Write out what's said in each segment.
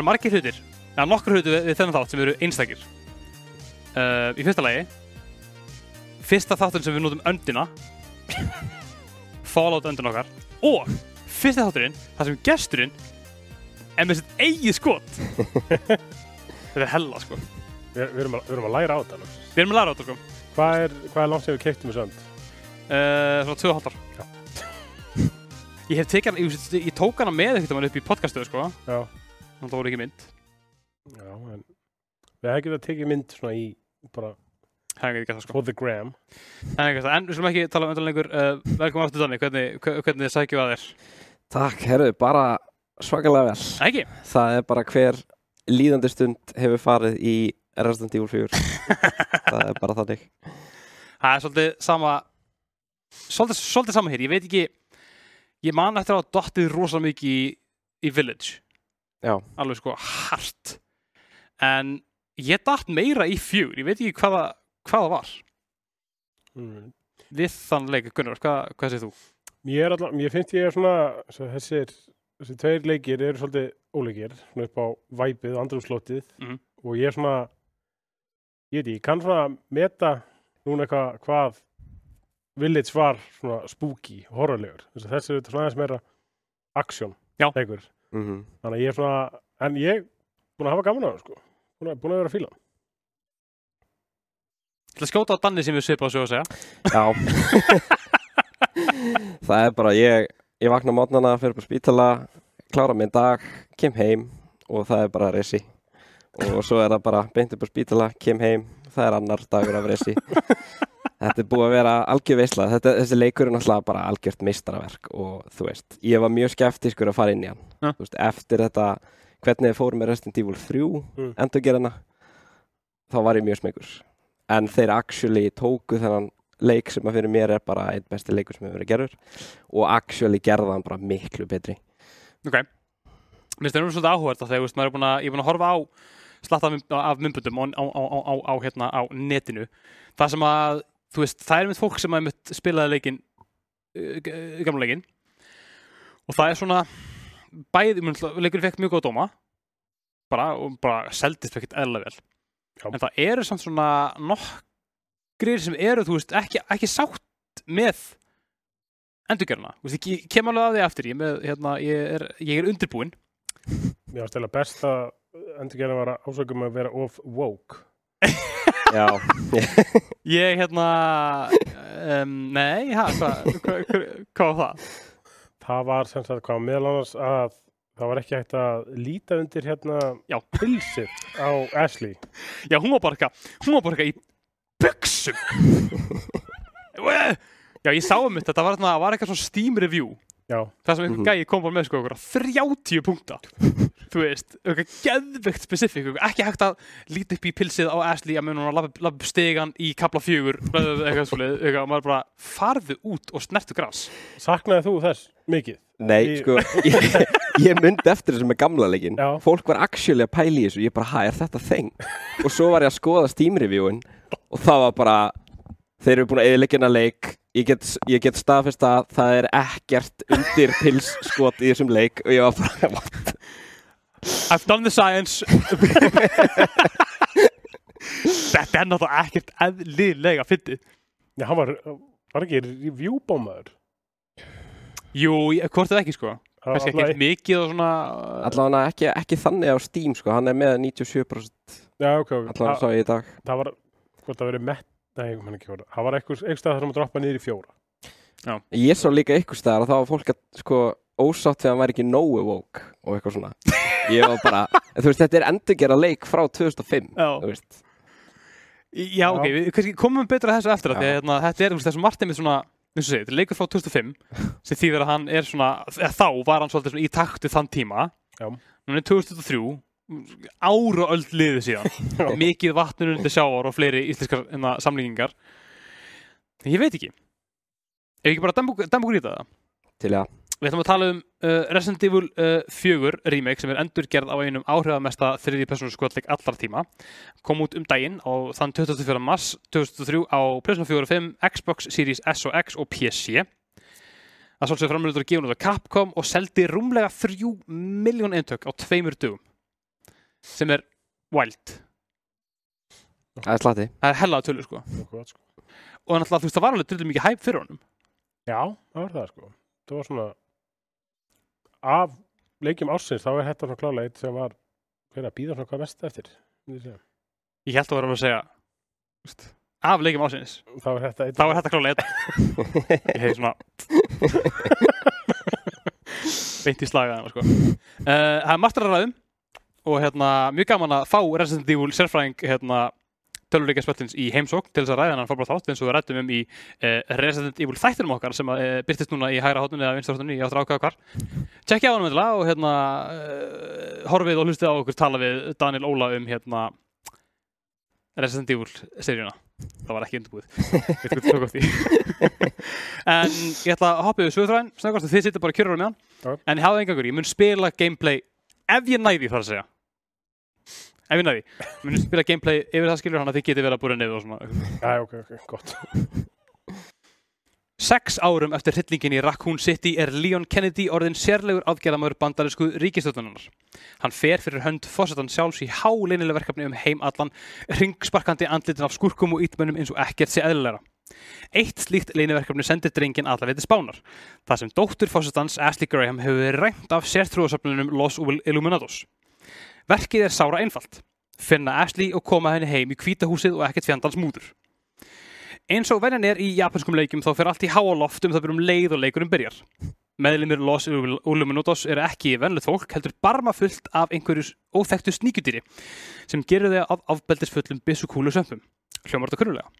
eru margir hlutir, eða nokkur hlutir við, við þennan þátt sem eru einstakir. Uh, í fyrsta lagi, fyrsta þátturinn sem við notum öndina, Fallout öndin okkar, og fyrsta þátturinn, þar sem gesturinn er með sitt eigið skot. Þetta er hella, sko. Við, við, erum að, við erum að læra á þetta. alveg. Við erum að læra á þetta, sko. Hvað er, hvað er langt sem við keiptum þessu önd? Uh, svona tvö hálftar. Já. Ég hef tekið hana, ég, ég tók hana með ekkert um hann upp í podcastuðu, sko. Já. Þannig að það voru ekki mynd. Já, en við hefum getað tekið mynd svona í bara Það ekki það, sko. for the gram. En, ekki, það. en við skulum ekki tala um undan lengur. Uh, velkomin aftur, Danni. Hvernig, hve- hvernig sækjum við að þér? Takk, herru, bara svakalega vel. Ekki? Það er bara hver líðandi stund hefur farið í Resident Evil 4. það er bara þannig. Það er svolítið sama, svolítið, svolítið sama hér. Ég veit ekki, ég man eftir að hafa dottið rosalega mikið í, í Village. Já. Alveg sko hart. En ég datt meira í fjör. Ég veit ekki hvaða, hvaða var. Mm. Við þann leik, Gunnar, hvað, hvað segir þú? Ég er allan, ég finnst ég er svona, svo þessir, þessi tveir leikir eru svolítið óleikir, svona upp á væpið, andrumslótið Mhm. og ég er svona, ég veit ekki, ég kann svona meta núna eitthvað hvað Village var svona spooky, horrorlegur. Þess að þessi er svona aðeins meira aksjón, leikur. Mm Þannig að ég er svona, en ég búin að hafa gaman á það, sko. Búin að, búin að vera að fíla. hann. Ég ætla að skjóta á Danni sem við svipað að sögja að segja. Já. það er bara, ég, ég vakna mótnana, fyrir på spítala, klára minn dag, kem heim og það er bara resi. Og svo er það bara beint upp á spítala, kem heim, það er annar dagur af resi. Þetta er búið að vera algjör veisla. Þetta, þessi leikur er náttúrulega bara algjört meistaraverk og þú veist, ég var mjög skeftiskur að fara inn í hann. Ja. Þú veist, eftir þetta, hvernig þið fórum með Resident Evil 3, Mm. endurgerðina, þá var ég mjög smegur. En þeir actually tóku þennan leik sem að fyrir mér er bara einn besti leikur sem hefur verið gerður og actually gerða hann bara miklu betri. Ok. Mér finnst það nú svolítið áhugað þegar þú veist, maður er búin að, ég er búin að horfa á slatta af, mynd- af myndbundum á, á, á, á, á, hérna, á netinu. Það sem að, þú veist, það er mynd fólk sem spilaði leikin, uh, g- gamla leikin og það er svona bæði, leikurinn fekk mjög góða dóma bara, og bara seldist ekkert eðla vel. Já. En það eru samt svona nokkrir sem eru, þú veist, ekki, ekki sátt með endurgerna. Þú veist, ég kem alveg að því aftur, ég, með, hérna, ég, er, ég er undirbúinn Mér stela best að endurgerðan var að ásökum að vera of woke. Já, Ég, hérna, um, nei, ha, hvað hva, hva, hva var það? Það var sem sagt hvað meðal annars að það var ekki hægt að líta undir hérna Já. pilsið á Ashley. Já, hún var bara eitthvað, hún var bara eitthvað í buksum. Já, ég sá um þetta, það var, þarna- var eitthvað svona Steam review, Já, það sem einhver Mhm. gæi kom bara með sko, eitthvað 30 punkta. Þú veist, eitthvað geðveikt spesifik, ekki hægt að líta upp í pilsið á Ashley að mun hún að lappa upp stegan í kapla fjögur, eitthvað svolítið, eitthvað, maður bara farðu út og snertu gras. saknaði þú þess mikið? nei, Í- sko, ég, ég myndi eftir þessu með gamla leikin. Já. Fólk var actually að pæla í þessu, ég bara, hæ, er þetta þeng? Og svo var ég að skoða Steam reviewin og það var bara, þeir eru búin að eðileggjana leik, ég get, ég get staðfest að það er ekkert undir pilsskot í þessum leik og ég var bara, what? I've done the science Þetta er náttúrulega ekkert eðlilega fyndið Já, hann var, var ekki reviewbómaður. Jú, hvort eða ekki sko Kannski ekki Alla- mikið og svona Allavega ekki, ekki þannig á Steam, sko, hann er með 97% Já, ok, ok. allavega sá ég í dag. það var, hvort það verið mett, nei, ég man ekki hvort. Það var eitthvað, eitthvað stað þar sem að droppa niður í fjóra. Ég sá líka ykkur staðar að þá var fólk að, sko, ósátt þegar hann væri ekki nógu woke og eitthvað svona. Ég var bara, þú veist, þetta er endurgera leik frá 2005, Já, þú veist. já ok, við kannski komum betur að þessu eftir að því að hérna, þetta er þú veist, þessu Martin með svona eins og segir, þetta er leikur frá 2005 sem þýðir að hann er svona, eða þá var hann svolítið svona í taktu þann tíma. Já. Núna er 2003 ára öll liðið síðan. Mikið vatnur undir sjávar og fleiri íslenskar hérna, samlíkingar. Ég veit ekki. Ef ekki bara demba okkur í þetta Til að, Við ætlum að tala um uh, Resident Evil uh, 4 remake sem er endurgerð á einum áhrifamesta skotleik allar tíma. Kom út um daginn á þann 24. mars 2003 á PlayStation 4 og 5, Xbox Series S og X og PC. Það svolítið framlöður að gefa út á Capcom og seldi rúmlega 3 miljón eintök á tveimur dugum. sem er wild Það er slatti það er hella tölur sko sko. og náttúrulega þú veist það var alveg drullum mikið hæp fyrir honum Já, það var það sko. Það var svona af leikjum ársins, þá er þetta svona klálega eitt sem var hver að býða svona hvað mest eftir. ég held að vera alveg að segja þú veist, af leikjum ásins Þá er þetta eitt. þá er þetta klálega einn ég hef svona beint í slagaðan sko. uh, það er margt að ræðum og hérna, mjög gaman að fá Resident Evil sérfræðing hérna, töluleika spöllins í heimsókn til þess að ræða hann fórbátt þátt eins og við rættum um í uh, Resident Evil þættinum okkar sem að, uh, byrtist núna í hægra hóttunni eða vinstra hóttunni, ég áttur ákvæða hvar tjekkja á hann meðlega og hérna uh, horfið og hlustið á okkur tala við Daniel Óla um hérna Resident Evil seríuna. Það var ekki undirbúið. Ég en ég ætla að hoppa yfir sögurþræðin snöggast og þið sittir bara kjörur með hann Já. en ég hafði engangur, ég mun spila gameplay ef ég næði þar að segja. Ef ég næði, mun spila gameplay yfir það skilur hann að þið geti verið að búra niður og svona. Já, ok, ok, gott. Sex árum eftir hryllingin í Raccoon City er Leon Kennedy orðin sérlegur aðgerðamöður bandarísku ríkistöðunar. Hann fer fyrir hönd fórsetan sjálfs í háleinilega verkefni um heim allan, ringsparkandi andlitin af skurkum og ítmönnum eins og ekkert sé eðlilega. Eitt slíkt leiniverkefni sendir drengin allaveg til spánar. Það sem dóttur fórsetans Ashley Graham hefur verið rænt af sértrúasöfnunum Los Illuminados. Verkið er sára einfalt. Finna Ashley og koma henni heim í kvítahúsið og ekkert fjandans mútur. Eins og venjan er í japanskum leikjum þá fer allt í háa loft um það byrjum leið og leikurinn byrjar. Meðlimir Los Illuminados eru ekki venlið fólk, heldur barma fullt af einhverjus óþekktu sníkjudýri sem gerir þau af afbeldisfullum byssukúlu sömpum. Hljómar þetta kunnulega.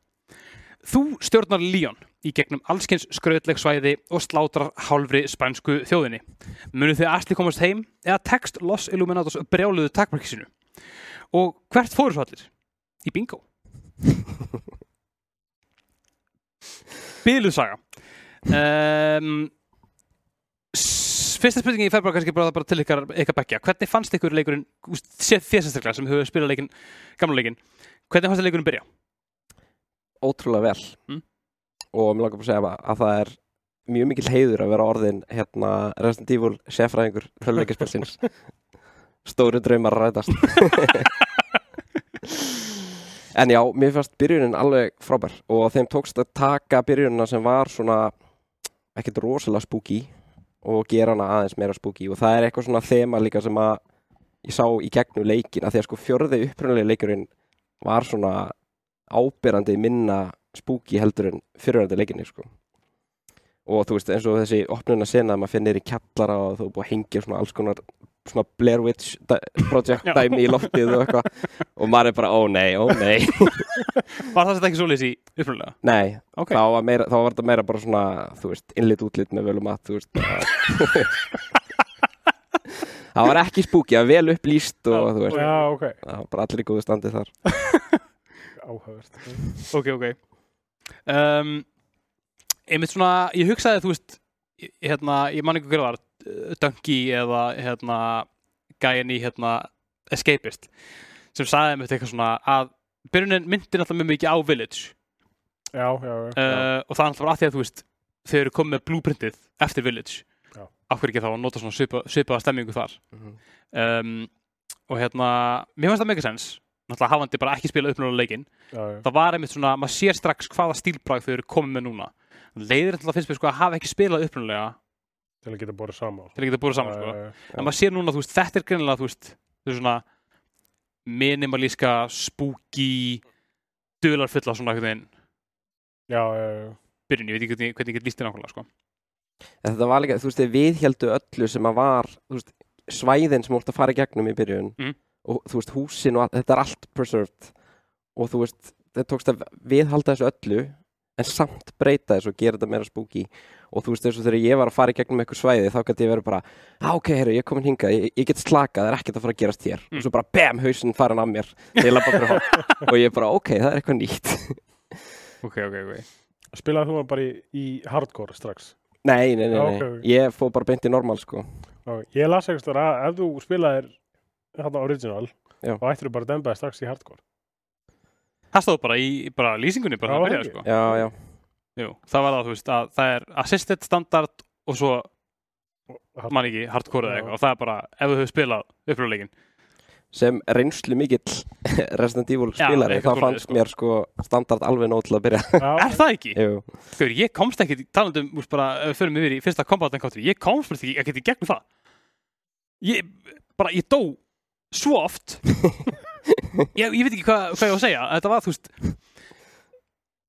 Þú stjórnar Leon í gegnum allskins skrautleg svæði og slátrar hálfri spænsku þjóðinni. Munu þið Asli komast heim eða tekst Los Illuminados brjáluðu takmarki sinu? Og hvert fóru svo allir? Í bingo. Bíluð saga. Um, fyrsta spurningi fer bara kannski bara, bara til ykkar, ykkar bekkja. Hvernig fannst ykkur leikurinn, sérstaklega sem hefur spilað leikinn, gamla leikinn, hvernig fannst þér leikurinn byrja? Ótrúlega vel Mm. Og mér langar bara að segja að það er mjög mikil heiður að vera orðin hérna Resident Evil sérfræðingur töluleikaspelsins Stóru draumar rætast En já, mér fannst byrjunin alveg frábær og þeim tókst að taka byrjunina sem var svona ekkert rosalega spooky og gera hana aðeins meira spooky. Og það er eitthvað svona þema líka sem að ég sá í gegnum leikin að því að sko fjörði upprunalegi leikurinn var svona ábyrrandi minna spooky heldur en fyrirvændi leikinni sko. Og þú veist eins og þessi opnuna sena að maður finnir í kjallara og þú búið að hengja svona alls konar svona Blair Witch project dæmi í loftið og eitthvað og maður er bara ó nei, ó nei Var það þetta ekki svoleiðis í upprunalega? nei, Ok. þá, var meira, þá var þetta meira bara svona þú veist, innlit útlit með völum að þú veist það var ekki var vel upplýst og þú veist, það var bara allir í góðu standi þar Áhugavert. Ok, ok. Um, einmitt svona, ég hugsaði, þú veist, hérna, ég man ekki hver það var, uh, Dunky eða, hérna, gæin í, hérna, Escapist, sem sagði einmitt eitthvað svona að byrjunin myndi náttúrulega mjög mikið á Village Já, já, já. uh, og það er bara að því að, þú veist, þau eru komið með blueprintið eftir Village. Af hverju ekki þá að nota svona svipa, svipaða stemmingu þar. Um, og hérna, mér finnst það mega sens, náttúrulega hafandi bara ekki spilað uppnáðulega já. það var einmitt svona, maður sér strax hvaða stílbrag þau eru komið með núna leiðir til að finnst mér sko að hafa ekki spilað upprunalega Til að geta borðið saman. til að geta búið saman sko. Já, en maður sér núna, þú veist, þetta er greinilega þú veist, þau svona minimalíska, spooky dularfulla svona einhvern veginn já, já, já. byrjun, ég veit ekki hvernig, hvernig ég get líst þér nákvæmlega sko. En þetta var líka, þú veist, við heldu öllu sem að var, þú veist, svæðin sem ert að fara í gegnum í byrjun Mhm. og þú veist, húsin og allt, þetta er allt preserved og þú veist, þetta tókst að viðhalda þessu öllu en samt breyta þessu og gera þetta meira spooky og þú veist, eins og þegar ég var að fara í gegnum eitthvað svæði þá gæti ég verið bara, á ok, herru, ég er komin hingað ég, ég get slakað, það er ekkert að fara að gerast hér Mm. og svo bara, bam, hausinn farin af mér og ég er bara, ok, það er eitthvað nýtt ok, ok, ok Spilaði þú bara í, í hardcore strax? Nei, nei, nei, nei. ok, ok. ég fór bara beint í normal, sko Já, ég las eitthvað að ef þú spilaðir þarna original, Já. þá ættir þú bara að dembaði strax í hardcore. Það stóð bara í bara lýsingunni bara Já, byrjaði það sko. Já, já, Jú, það var það, þú veist, að það er assisted standard og svo Og hard- man ekki hardcore eða eitthvað og það er bara, ef þú hefur spilað upprunaleikin sem reynslu mikill Resident Evil spilari þá fannst sko. mér sko standard alveg nóg til að byrja Já, Er það ekki? Jú. Hver, ég komst ekki, talandi um, úst, bara, ef við förum yfir í fyrsta Combat Encounter, ég komst ekki, ekki í gegnum það. Ég, bara, ég dó svo oft. ég, ég veit ekki hvað, hvað ég á að segja. Þetta var, þú veist,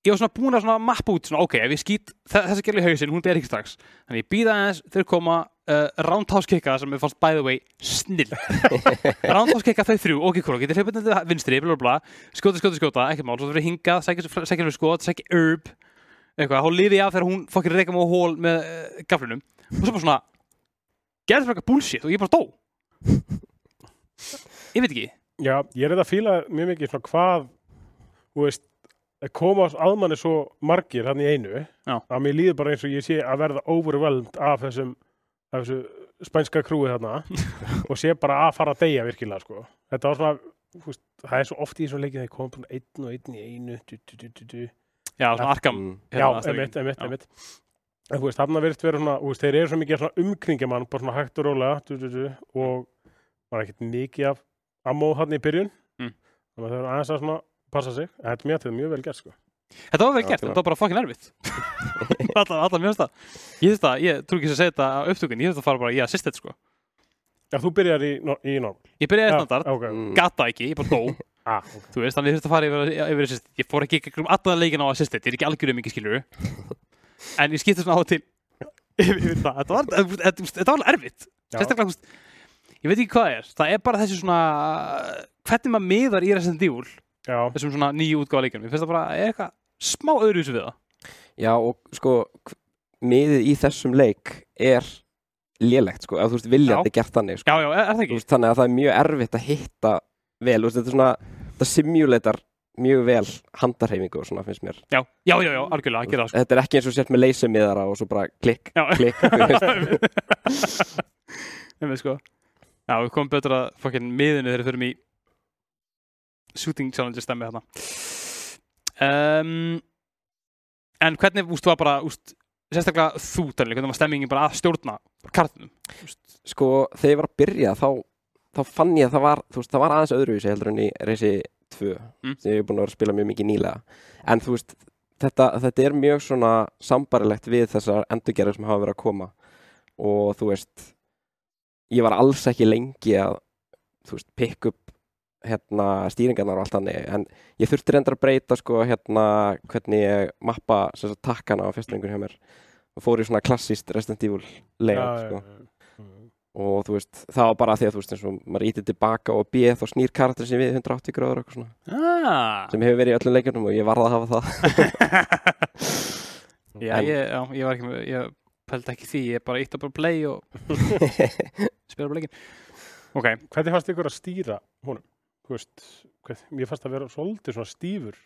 ég var svona búin að svona mappa út, svona, ok, ef ég skýt þessa gerli hausinn, hún ber ekki strax. Þannig ég býða aðeins, þeir koma uh, roundhouse kicka sem er fannst, by the way, snill. roundhouse kicka þau þrjú, ok, cool, getur hlipið til vinstri, bla, bla, bla, skjóta, skjóta, skjóta, ekki mál, svo fyrir hingað, sækja fyrir skot, sækja herb, eitthvað, þá lifi ég af þegar hún fokkir reyka á hól með uh, gaflunum og svo bara svona gerði fyrir eitthvað bullshit og ég bara dó ég veit ekki já, ég er þetta að fíla mjög mikið svona hvað, þú veist, að koma að manni svo margir hann í einu, Já. að mér líður bara eins og ég sé að verða overwhelmed af þessum, af þessu spænska krúi þarna og sé bara að fara að deyja virkilega, sko. Þetta var svona, þú veist, það er svo oft í þessum leikið þegar kom svona einn og einn í einu, du, du, du, já, svona arkam Mm. Já, emitt, emitt, emitt. En þú veist, þarna verðist vera svona, þú veist, þeir eru svo mikið umkringja mann, bara svona hægt og rólega, og var ekkert mikið af ammó hann í byrjun, Mm. þannig að þau eru aðeins að svona passa sig, en þetta er mjög, þetta er mjög vel gert, sko. þetta var vel gert, þetta var bara fucking erfitt allar, allar mjög stað ég þurfti að, ég trú ekki að segja þetta á upptökun ég þurfti að fara bara í assisted sko Já, þú byrjar í, í norm. ég byrjaði Já, standard, ok. Mm. gata ekki, ég bara dó Ah, ok. þú veist, þannig ég þurfti að fara yfir, yfir assisted ég fór ekki í gegnum allan leikin á assisted ég er ekki algjörum mikið skilur en ég skipti svona á til það, þetta var, þetta, þetta, þetta var alveg erfitt sérstaklega, ég veit ekki hvað það er það er bara þessi svona hvernig maður miðar í Resident Evil Já, þessum svona nýju útgáfa leikjum ég finnst það bara, er eitthvað smá öðru við það Já, og sko miðið í þessum leik er lélegt, sko, ef þú veist viljandi gert þannig, sko. já, já, er, er það ekki? veist, þannig að það er mjög erfitt að hitta vel, veist, þetta er svona þetta simulator mjög vel handarhefingu og svona finnst mér Já, já, já, já, algjörlega, að gera það sko. Þetta er ekki eins og sért með leysemiðara og svo bara klikk, Já. klikk þú veist. Nei, sko. Já, við komum betur að fokkin miðinu þegar við förum í shooting challenge stemmi þarna. Um, en hvernig, úst, var bara, úst, sérstaklega þú, Daniel, hvernig var stemmingin bara að stjórna kartunum? Sko, þegar ég var að byrja þá, þá fann ég að það var, veist, það var aðeins öðruvísi heldur en í reysi 2 Mm. sem ég er búin að spila mjög mikið nýlega en þú veist, þetta, þetta er mjög svona sambarilegt við þessar endurgerðir sem hafa verið að koma og þú veist ég var alls ekki lengi að veist, pick up hérna stýringarnar og allt þannig en ég þurfti reyndar að breyta sko hérna hvernig ég mappa takkana á festningur hjá mér. Og fór í svona klassíst Resident Evil layout sko. já. og þú veist, það var bara því að þú veist eins og maður ítið tilbaka og býð þá snýr karakter sem við 180 gráður og eitthvað svona. Ah. sem hefur verið í öllum leikjunum og ég varð að hafa það. Já, En- ég, já, ég var ekki með, ég pældi ekki því, ég bara ítti bara play og spila bara leikin. Ok, Hvernig fannst ykkur að stýra honum? Veist, hvað, mér fannst að vera svolítið svona stífur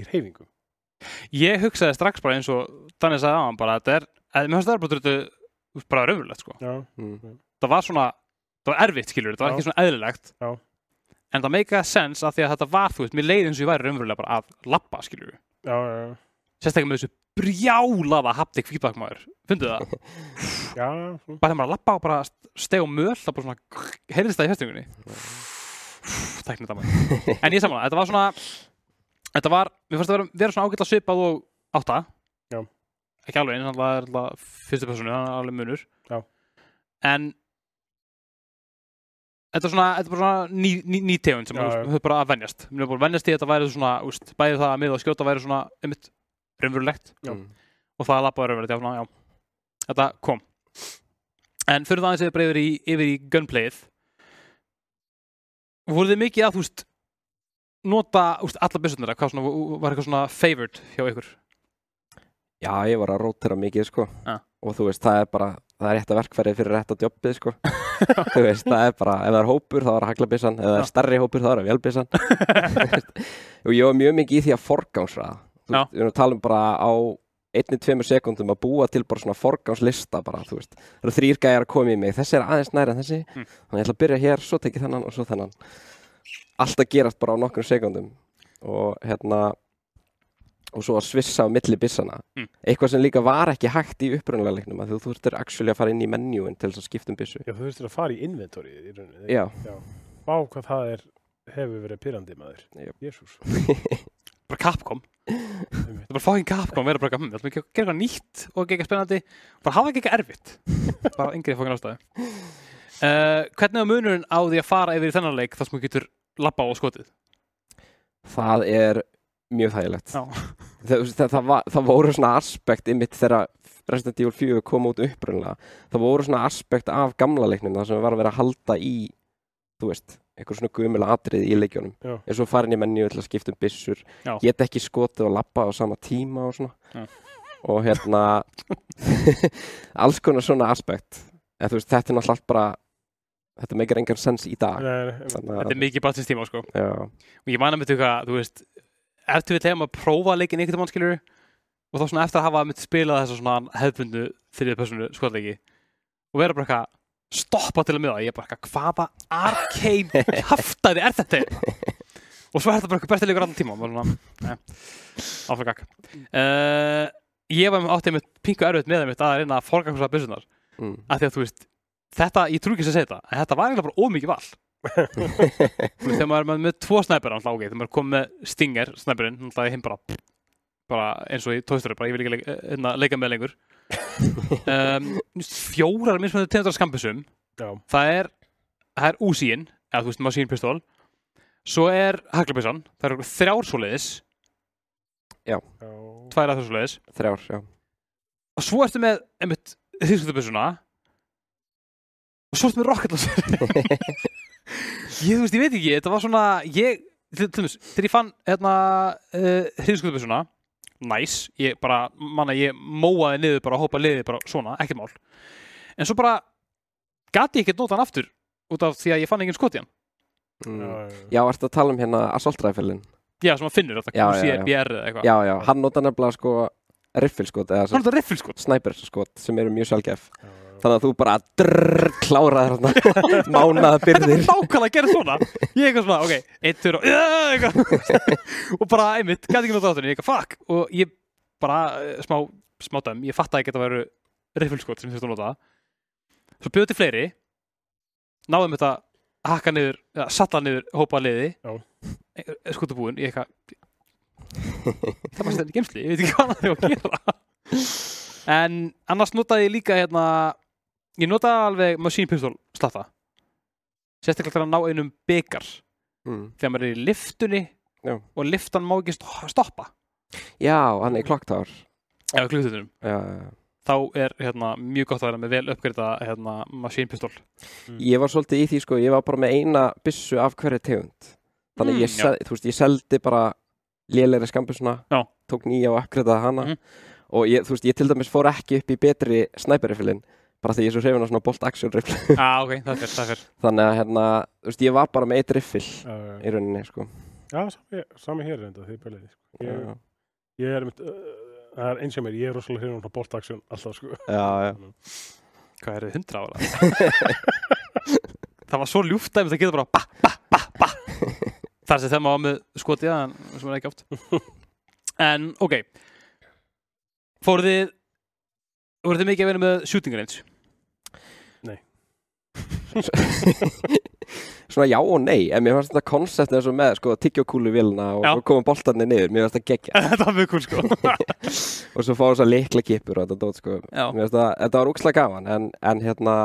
í reyfingu. ég hugsaði strax bara eins og Daniel sagði á hann bara, þetta er, að, mér fannst það er bara, þetta, bara raunverulegt, sko. Já, mm. það var svona, það var erfitt skilur, þetta var Já. ekki svona eðlilegt Já. en það meika sens að því að þetta var þú veist, mér leiði eins og ég væri raunverulega bara að labba skilur, já, já, já. sérstaklega með þessu brjálaða haptik feedbackmaður, fundu það? Já, bara þegar maður að labba og bara steg og möl það bara svona, heyrðist það í festingunni tæknir þetta maður. En ég samanlega, þetta var svona þetta var, mér fannst að vera, vera svona ágætla svipað og átta. Já. ekki alveg eins, það er alltaf fyrstu personu, það er alveg munur. Já. en þetta er svona, þetta er bara svona ný, ný, ný tegund sem já. höfum bara að venjast. Við höfum bara að venjast í að þetta væri svona, úst, það að raunverulegt. Já. Mm. og það að er raunverulegt, já, svona, já. Þetta kom. En fyrir það aðeins yfir bara yfir í, yfir í gunplayið. Voruð þið mikið að, þú veist nota, úst, alla svona, var eitthvað svona favored hjá ykkur? Já, ég var að rótera mikið sko. Já. og þú veist, það er bara það er rétta verkfæri fyrir rétta jobbið sko. Þú veist, það er bara, ef það er hópur þá er það haglabissan, ef það er stærri hópur þá er það vélbissan og ég var mjög mikið í því að forgámsraða Þú veist, við erum að tala um bara á einni, tveimur sekundum að búa til bara svona forgámslista bara, þú veist, það eru þrýr gæjar að koma í mig þessi er aðeins nær en þessi Mm. þannig ég ætla að byrja hér, svo tekið þennan og svo þennan allt að gerast bara á nokkrum sekundum og hérna og svo að svissa á milli byssana Mm. eitthvað sem líka var ekki hægt í upprunalega leiknum að þú þurftir actually að fara inn í menjúin til þess að skipta um byssu Já, þú þurftir að fara í inventorið í rauninni. Já. Já. Vá, hvað það er, hefur verið pyrrandi maður. Jésús. bara Capcom það er bara fucking Capcom vera bara, hm, við ætlum að gera eitthvað nýtt og ekki eitthvað spennandi bara hafa ekki eitthvað erfitt bara yngri fucking ástæðu uh, hvernig var munurinn á því að fara yfir í þennan leik þar sem þú getur labba á skotið Það er mjög þægilegt. Já. Það, það, það, var, það voru svona aspekt ymitt þegar Resident Evil 4 kom út upprunlega. Það voru svona aspekt af gamla leiknum þar sem var að vera að halda í, þú veist, eitthvað svona gumila atrið í leikjónum. Eins og farin í menju til að skipta um byssur. Já. geta ekki skotið og lappa á sama tíma og svona. Já. og hérna alls konar svona aspekt. En þú veist, þetta er náttúrulega bara þetta meikir engan sens í dag. Nei, þetta að, er mikið batsins tíma sko. Já, og ég man að mynda eitthvað, þú veist eftir við tegum að prófa leikin einhvern mann skilur og þá svona eftir að hafa myndi spilað þessa svona hefðbundu þriðið personu skotleiki. Og vera bara eitthvað stoppa til að miða, ég er bara eitthvað hvaða arcane kaftaði er þetta? Og svo er þetta bara eitthvað besti leikur allan tíma. Og ne, áfram gag uh, ég var áttið með pingu erfitt með þeim að reyna að forgangsa byssunar mm, af því að þú veist, þetta, ég trú ekki að segja þetta en þetta var eiginlega bara ómikið val. Þú veist, þegar maður er með, tvo snæpera alltaf, ok, þegar maður er komið með Stinger snæperinn, alltaf hinn bara bara eins og í tóistur bara, ég vil ekki leika, hérna, leika með lengur um, fjórar mismunandi tegundar skambisum Já. það er, það er úsíinn eða þú veist, machine pistol. Svo er haglabissan, það eru þrjár svoleiðis, Já. tvær að þessu svoleiðis. Þrjár, já. Og svo ertu með, einmitt, þýrskutubissuna og svo ertu með rocket launcher. Ég, þú veist, ég veit ekki, þetta var svona ég, til dæmis, þegar ég fann hérna, uh, þýrskutubissuna næs, ég bara, manna, ég móaði niður bara, hópa liðið bara svona, ekkert mál. En svo bara gati ég ekkert nota hann aftur út af því að ég fann engin skot í hann. Mm. Já, ertu að tala um hérna Assault Rifle-in? Já, sem að finnur þetta, Já, já, já. CBR eða eitthvað. Já, já, hann nota nefnilega sko riffilskot eða hann riffilskot snæperskot sem eru mjög sjálfgef þannig að þú bara drrrr kláraðir hérna mánaða byrðir nákvæmlega að gera svona. Ég eitthvað svona, ok, eitt, tveir og uh, eitthvað. og bara, einmitt, gæti ekki nota áttunni ég eitthvað, fuck, og ég bara eh, smá, smá dæm, ég fatt að þetta væru riffilskot sem ég þurfti að nota. Svo bjöðu til fleiri. Náðum þetta að hakka niður ja, salla niður hópa liði. Já. skotu búin, ég eitthvað það var stendin gemsli, ég veit ekki hvað það er að gera. En annars notaði ég líka hérna ég notaði alveg machine pistol slatta. Sérstaklega til að ná einum byggar mm. þegar maður er í liftunni Já. og liftan má ekki sto- stoppa. Já, hann er klokktár eða klukkututunum já, já. þá er hérna, mjög gott að vera með vel uppgreita hérna, machine pistol. Ég var svolítið í því sko, ég var bara með eina byssu af hverju tegund. Þannig Mm, ég, sel, veist, ég seldi bara lélegri skambusuna Já. tók nýja og akkreditaði hana. Mhm. og ég, veist, ég til dæmis fór ekki upp í betri snæperifilin bara því ég er svo hrifin á svona bolt action riffle ah, ok, það fyrr, það fyrr þannig að hérna, þú veist, ég var bara með eitt riffil já. í rauninni sko Já, sami, sami hér reynda, því bæliði. Sko. Ég, Já, ég er, mynd, uh, það er eins og mér, ég er rosalega hérna á boltaksjón alltaf, sko. já, já. hvað er þið, 100 ára það var svo ljúft dæmi það getur bara ba, ba, ba, ba þar sem maður var með skotið en sem er ekki oft en ok fóruð þið voruð þið mikið að vera með shooting range svona já og nei en mér fannst þetta koncept eins og með sko, tyggjókúlu vilna og svo koma boltarnir niður mér fannst þetta geggja þetta var mjög cool sko. Og svo fá þess að leikla kipur og þetta dót sko. Það, þetta var úkslega gaman en, en hérna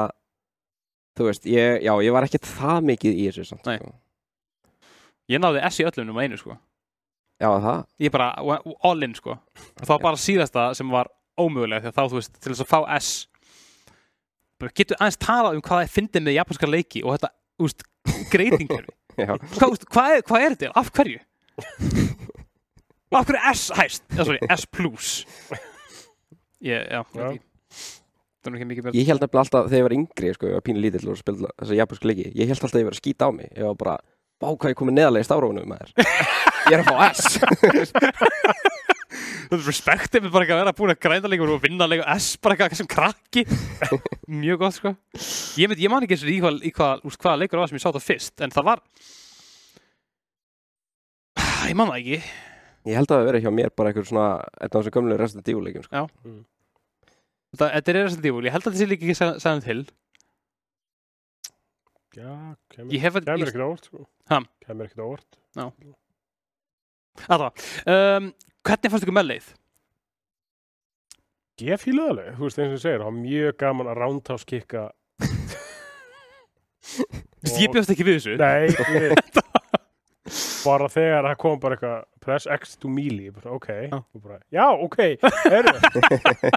þú veist, ég, já, ég var ekkert það mikið í þessu samt, Nei. sko. ég náði S í öllum nummer einu sko. Já, það, ég bara all in sko. Og það var bara síðasta sem var ómögulega að þá þú veist til þess að fá S getur aðeins talað um hvað það er fyndið með japanska leiki og þetta úst, greitingur já, hvað, úst, hvað, er, hvað er þetta? Af hverju? Af hverju er S hæst? Eða sorry, S plus ég, já, Já. verið ég held alltaf þegar ég var yngri sko, ég var pínu lítill og spila þessa japansku leiki ég held alltaf að ég var að skýta á mig ég var bara, bá hvað ég komið neðarlega í maður ég er að fá S þetta er respektið með bara ekki að vera búin að grænda leikur og vinna leikur S bara eitthvað sem krakki. Mjög gott sko. Ég, veit, ég man ekki eins og í hvað, í hvað, úst, hvaða leikur það var sem ég sá þetta fyrst en það var ég man það ekki. Ég held að það verið hjá mér bara einhver svona af þessum gömlu Resident Evil leikum sko. þetta, þetta er Resident Evil, ég held að þetta sé líka ekki Silent Hill. Já, kemur, ekkert á óvart sko. Ha? Kemur ekkert á óvart. aðra, um, hvernig fannst ykkur melleið? Ég fílaði alveg, þú veist eins og þú segir, það var mjög gaman að roundhouse kicka. Þú veist, ég bjóst ekki við þessu. Nei, ég, bara þegar það kom bara eitthvað press X to melee, bara, ok, og bara, já, ok, eru.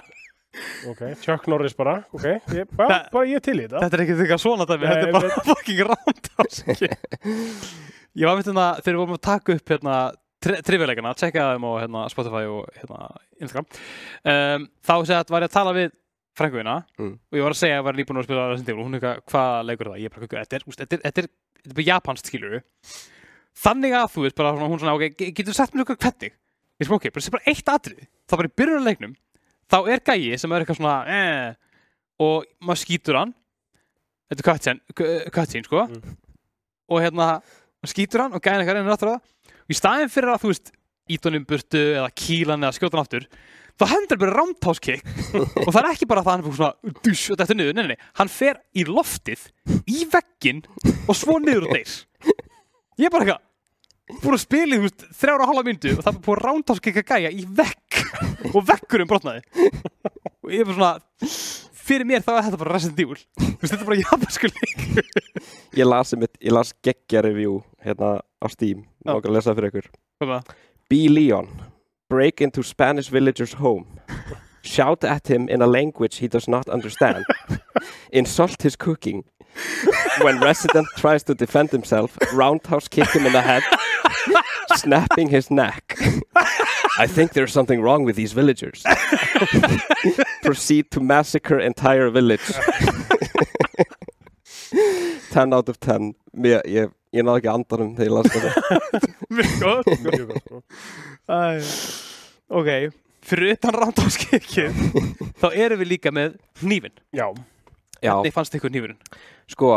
ok, Chuck Norris bara, ok, ég, bara, Það- bara ég til í þetta. Þetta er ekki eitthvað svona dæmi, Nei, þetta er bara fucking roundhouse. Ég var myndin að þegar við vorum að taka upp hérna trivialegana, tjekka þeim á hérna, Spotify og hérna, Instagram um, þá segja að var ég að tala við frænguðina Mm. og ég var að segja að ég var nýbúin að spila Resident Evil og hún eitthvað, hvað leikur það? Ég er bara, "Guð, þetta er, þetta er, þetta þetta bara japansk skilur þannig að þú veist bara hún svona, ok, ge- getur þú sagt mér eitthvað hvernig? Ég sem ok, bara sé bara eitt atrið þá bara í byrjunarleiknum, þá er gæi sem er eitthvað svona, eh og maður skýtur hann þetta er cutscene, sko Mm. og hérna skýtur hann og gæðin eitthvað reynir aftur á það og í staðin fyrir að þú veist ídónum burtu eða kílan eða skjóta hann aftur þá hendur bara roundhouse kick og það er ekki bara það að hann er svona dusch og þetta niður, nei, nei, nei, hann fer í loftið í veggin og svo niður og deyr. Ég er bara eitthvað búin að spila í þrjára og hálfa myndu og það er búin að roundhouse kicka gæja í vegg. Og veggurinn brotnaði. Og ég er bara svona fyrir mér þá er þetta bara Resident Evil. Þetta er bara japansku leik Ég las, las geggja review hérna á Steam Já. og að lesa fyrir ykkur. Hvað er það? B. Leon. Break into Spanish villager's home. Shout at him in a language he does not understand. Insult his cooking. When resident tries to defend himself roundhouse kick him in the head snapping his neck. I think there's something wrong with these villagers. Proceed to massacre entire village. 10 out of 10 Mér, ég, ég náði ekki andanum þegar ég las þetta. Mjög gott Mjög gott, sko. Æ, Ok, fyrir utan rándáskekkið þá erum við líka með hnífin Já, Já, Hvernig fannst ykkur hnífurinn? sko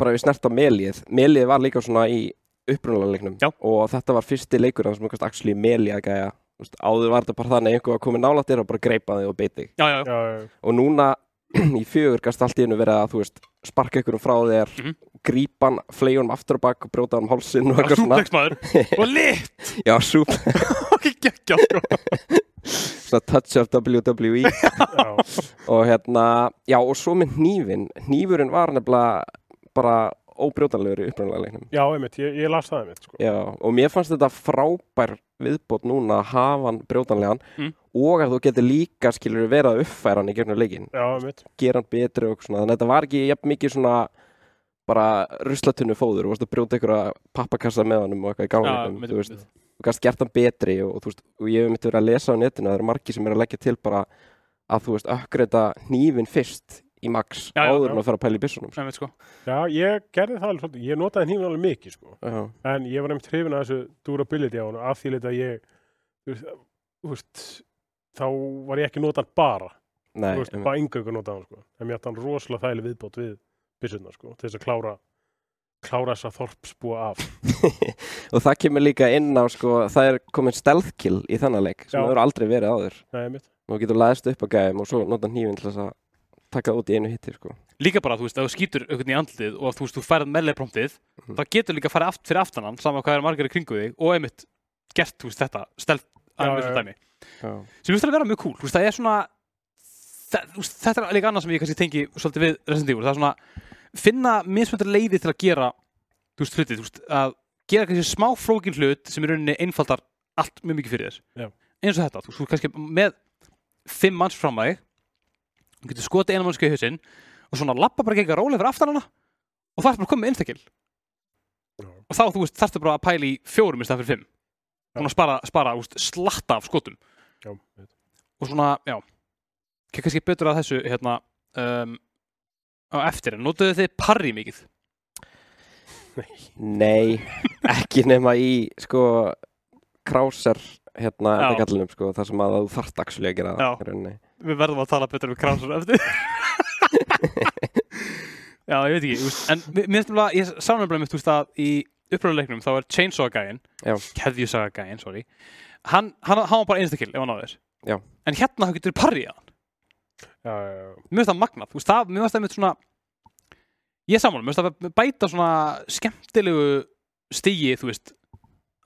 bara við snert á Melið Melið var líka svona í upprunalega leiknum. Já. og þetta var fyrsti leikur sem kannski actually Melið að gæja áður var þetta bara þannig að einhver var komið nálægt þér og bara greipa þig og beiti Já, já, já, já, já, og núna í fjögur gæst allt í hennu verið að þú veist sparka ykkur frá þér Mhm. grípa hann, fleigja hann aftur og bak og brjóta hann um hálsinn og eitthvað svona. súpleksmaður. Og lit já, súp, og geggja sko. svona touch of WWE og hérna, já og svo með hnífin hnífurinn var nefnilega bara óbrjótanlegur í upprunalega leiknum. Já, einmitt, ég, ég las það einmitt, sko. Já, og mér fannst þetta frábær viðbót núna að hafa hann brjótanlegan Mm. og að þú getur líka skilur verið að uppfæra hann í gegnum leikin gera hann betri og svona, þannig að þetta var ekki jafn mikið svona bara ruslatunnu fóður. Og brjóta að pappakassa með hann og eitthvað í veist, mitt. þú gast gert hann betri og, þú veist, og ég hef myndi verið að lesa á netinu að það eru margir sem er að leggja til bara að þú veist, ökkreita hnífin fyrst í max Já, áður já. en að fara að pæla í byssunum sko. Sko. já, ég gerði það alveg svolítið, ég notaði hnífin alveg mikið, sko. Já, En ég var nefnt hrifin að þessu durability á hann af því að ég, veist, þá var ég ekki notað bara, nei, veist, bara yngöngu notað hann, sko. En mér átti hann rosalega þægileg viðbót við byssurnar, sko, til þess að klára, klára þessa þorpsbúa af. og það kemur líka inn á sko, það er komin stealth kill í þennan leik sem það eru aldrei verið áður Nei, og getur læðist upp að gæðum og svo nota hnífin til þess að taka það út í einu hitti sko. Líka bara, þú veist, ef þú skýtur einhvern í andlitið og þú veist, þú færð meðleipromptið Mhm. þá getur líka að fara aft, fyrir aftan hann saman hvað er margir í kringu þig og einmitt gert, þú veist, þetta stelt Já, að já. dæmi Já. sem finnst það að vera mjög cool, þú veist, það er svona það, þú veist, þetta er líka annað sem ég kannski tengi svolítið við Resident Evil, það er svona finna mismöndur leiði til að gera þú veist, hluti, þú veist, að gera kannski smá flókin hlut sem í rauninni einfaldar allt mjög mikið fyrir Já. þér eins og þetta, þú veist, þú kannski með fimm manns fram að þig þú getur skotið einu mannski í hausinn og svona lappa bara genga rólega fyrir aftan hana og það er bara komið Já. og þá, þú veist, þarftu bara að pæla í fjórum í stað fyrir fimm. Svona spara, spara úst, slatta af skotum. Já, og svona, já. Kannski betur að þessu hérna um, á eftir en notuðu þið parry mikið? Nei, ekki nema í sko krásar hérna Já. endakallinum sko, þar sem að þú þarft actually að gera það við verðum að tala betur við krásur eftir já, ég veit ekki þú veist, en mér finnst nefnilega, ég sá nefnilega mitt, veist að í uppröðuleiknum þá er Chainsaw gæinn Já. keðjusaga gæinn, sorry hann, hann, hann var bara einstakill ef hann náður Já. en hérna þá getur parry að hann Já, já, já, mér finnst það magnað, þú veist það, mér finnst það mitt svona ég er saman, mér finnst það bæta svona skemmtilegu stigi, þú veist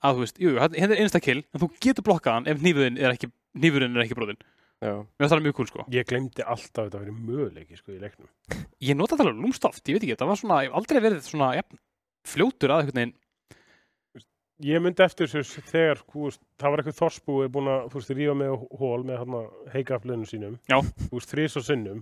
að þú veist, jú, hérna er instakill en þú getur blokkað hann ef hnífurinn er ekki hnífurinn er ekki brotin, Já. mér það mjög cool sko Ég glemdi alltaf að þetta verið möguleiki sko í leiknum. ég nota það alveg lúmstoft, ég veit ekki, það var svona ég hef aldrei verið svona, ja, fljótur að einhvern veginn Ég myndi eftir þessu þegar veist, það var eitthvað þorsbúi búin að þú veist, rífa með hól með hérna heikaflunum sínum. Já. Þú veist, þrís og sinnum.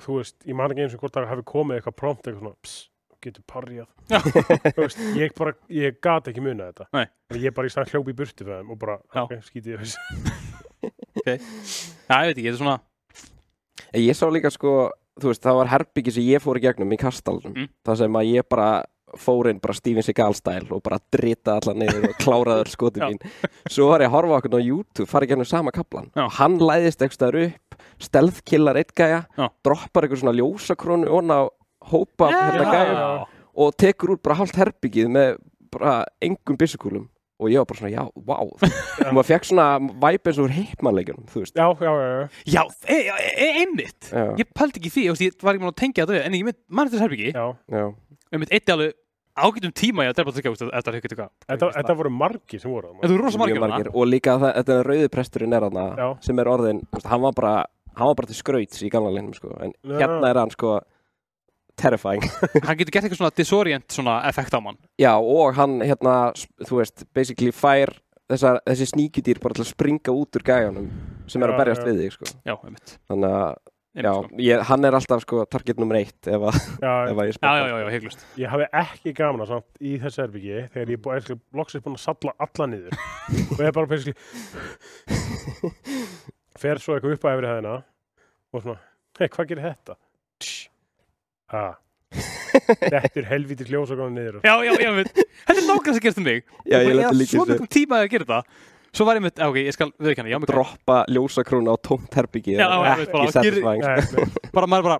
Þú veist, ég man ekki eins og hvort það hafi komið eitthvað prompt eitthvað svona, pss, getur parjað. Veist, ég bara, ég gat ekki muna þetta. Nei. Ég bara í stann hljópi í þeim og bara, Já. ok, skítið ég þessu. já, ég veit ekki, þetta er svona En Ég sá líka sko, þú veist, það var herbyggi sem ég fór í gegnum í kastalunum. Mm. Það sem að ég bara fór inn bara Steven Seagal stæl og bara drita allan niður og kláraði öll skotin Já. mín. Svo var ég að horfa okkur á YouTube, farið gegnum sama kaplan. Já. Hann læðist eitthvað upp, stelðkillar eitt gæja, droppar eitthvað svona ljósakrónu ón á hópa hérna gæja og tekur út bara hálft herbyggið með bara engum byssukúlum. Og ég var bara svona, já, vá. og maður fekk svona væp eins og úr heipmannleikjunum, þú veist. Já, já, já, já. já, e, e, e, einmitt Já, ég pældi ekki því, ég, ég var ekki múin að tengja þetta en ég mynd, mann þetta herbyggi já. já. ég mynd eitt alveg ágætum tíma í að drepa þetta þetta er Þetta, þetta voru margir sem voru þú eru rosa margir Mjög margir og líka það, þetta rauði presturinn er hana sem er orðin, hann var bara hann var bara til skrauts í gamla linnum sko. en Já. hérna er hann sko terrifying hann getur gert eitthvað svona disorient svona effekt á mann já og hann hérna þú veist, basically fær þessar, þessi sníkjudýr bara til að springa út úr gæjanum sem er að berjast við þig sko. já, einmitt, þannig að já, sko. ég, hann er alltaf sko target nummer eitt ef, að, Já, ef að ég já, spila já, já, já, heiklust Ég hafi ekki gaman að samt í þessu herbyggi þegar ég er loksins búin að salla alla niður og ég er bara basically fer svo eitthvað upp að efri hæðina og svona, hei, hvað gerir þetta? Tsh. Ha. Þetta er og gáðum niður. já, já, já, þetta er nákvæmst að gerast um mig já, ég leti líka svo mjög tíma að gera þetta svo var ég mitt, ok, ég skal viðkjanna, já, mig droppa ljósakrúna á tómt herbyggi Já, já, ég veit bara, nei. bara maður bara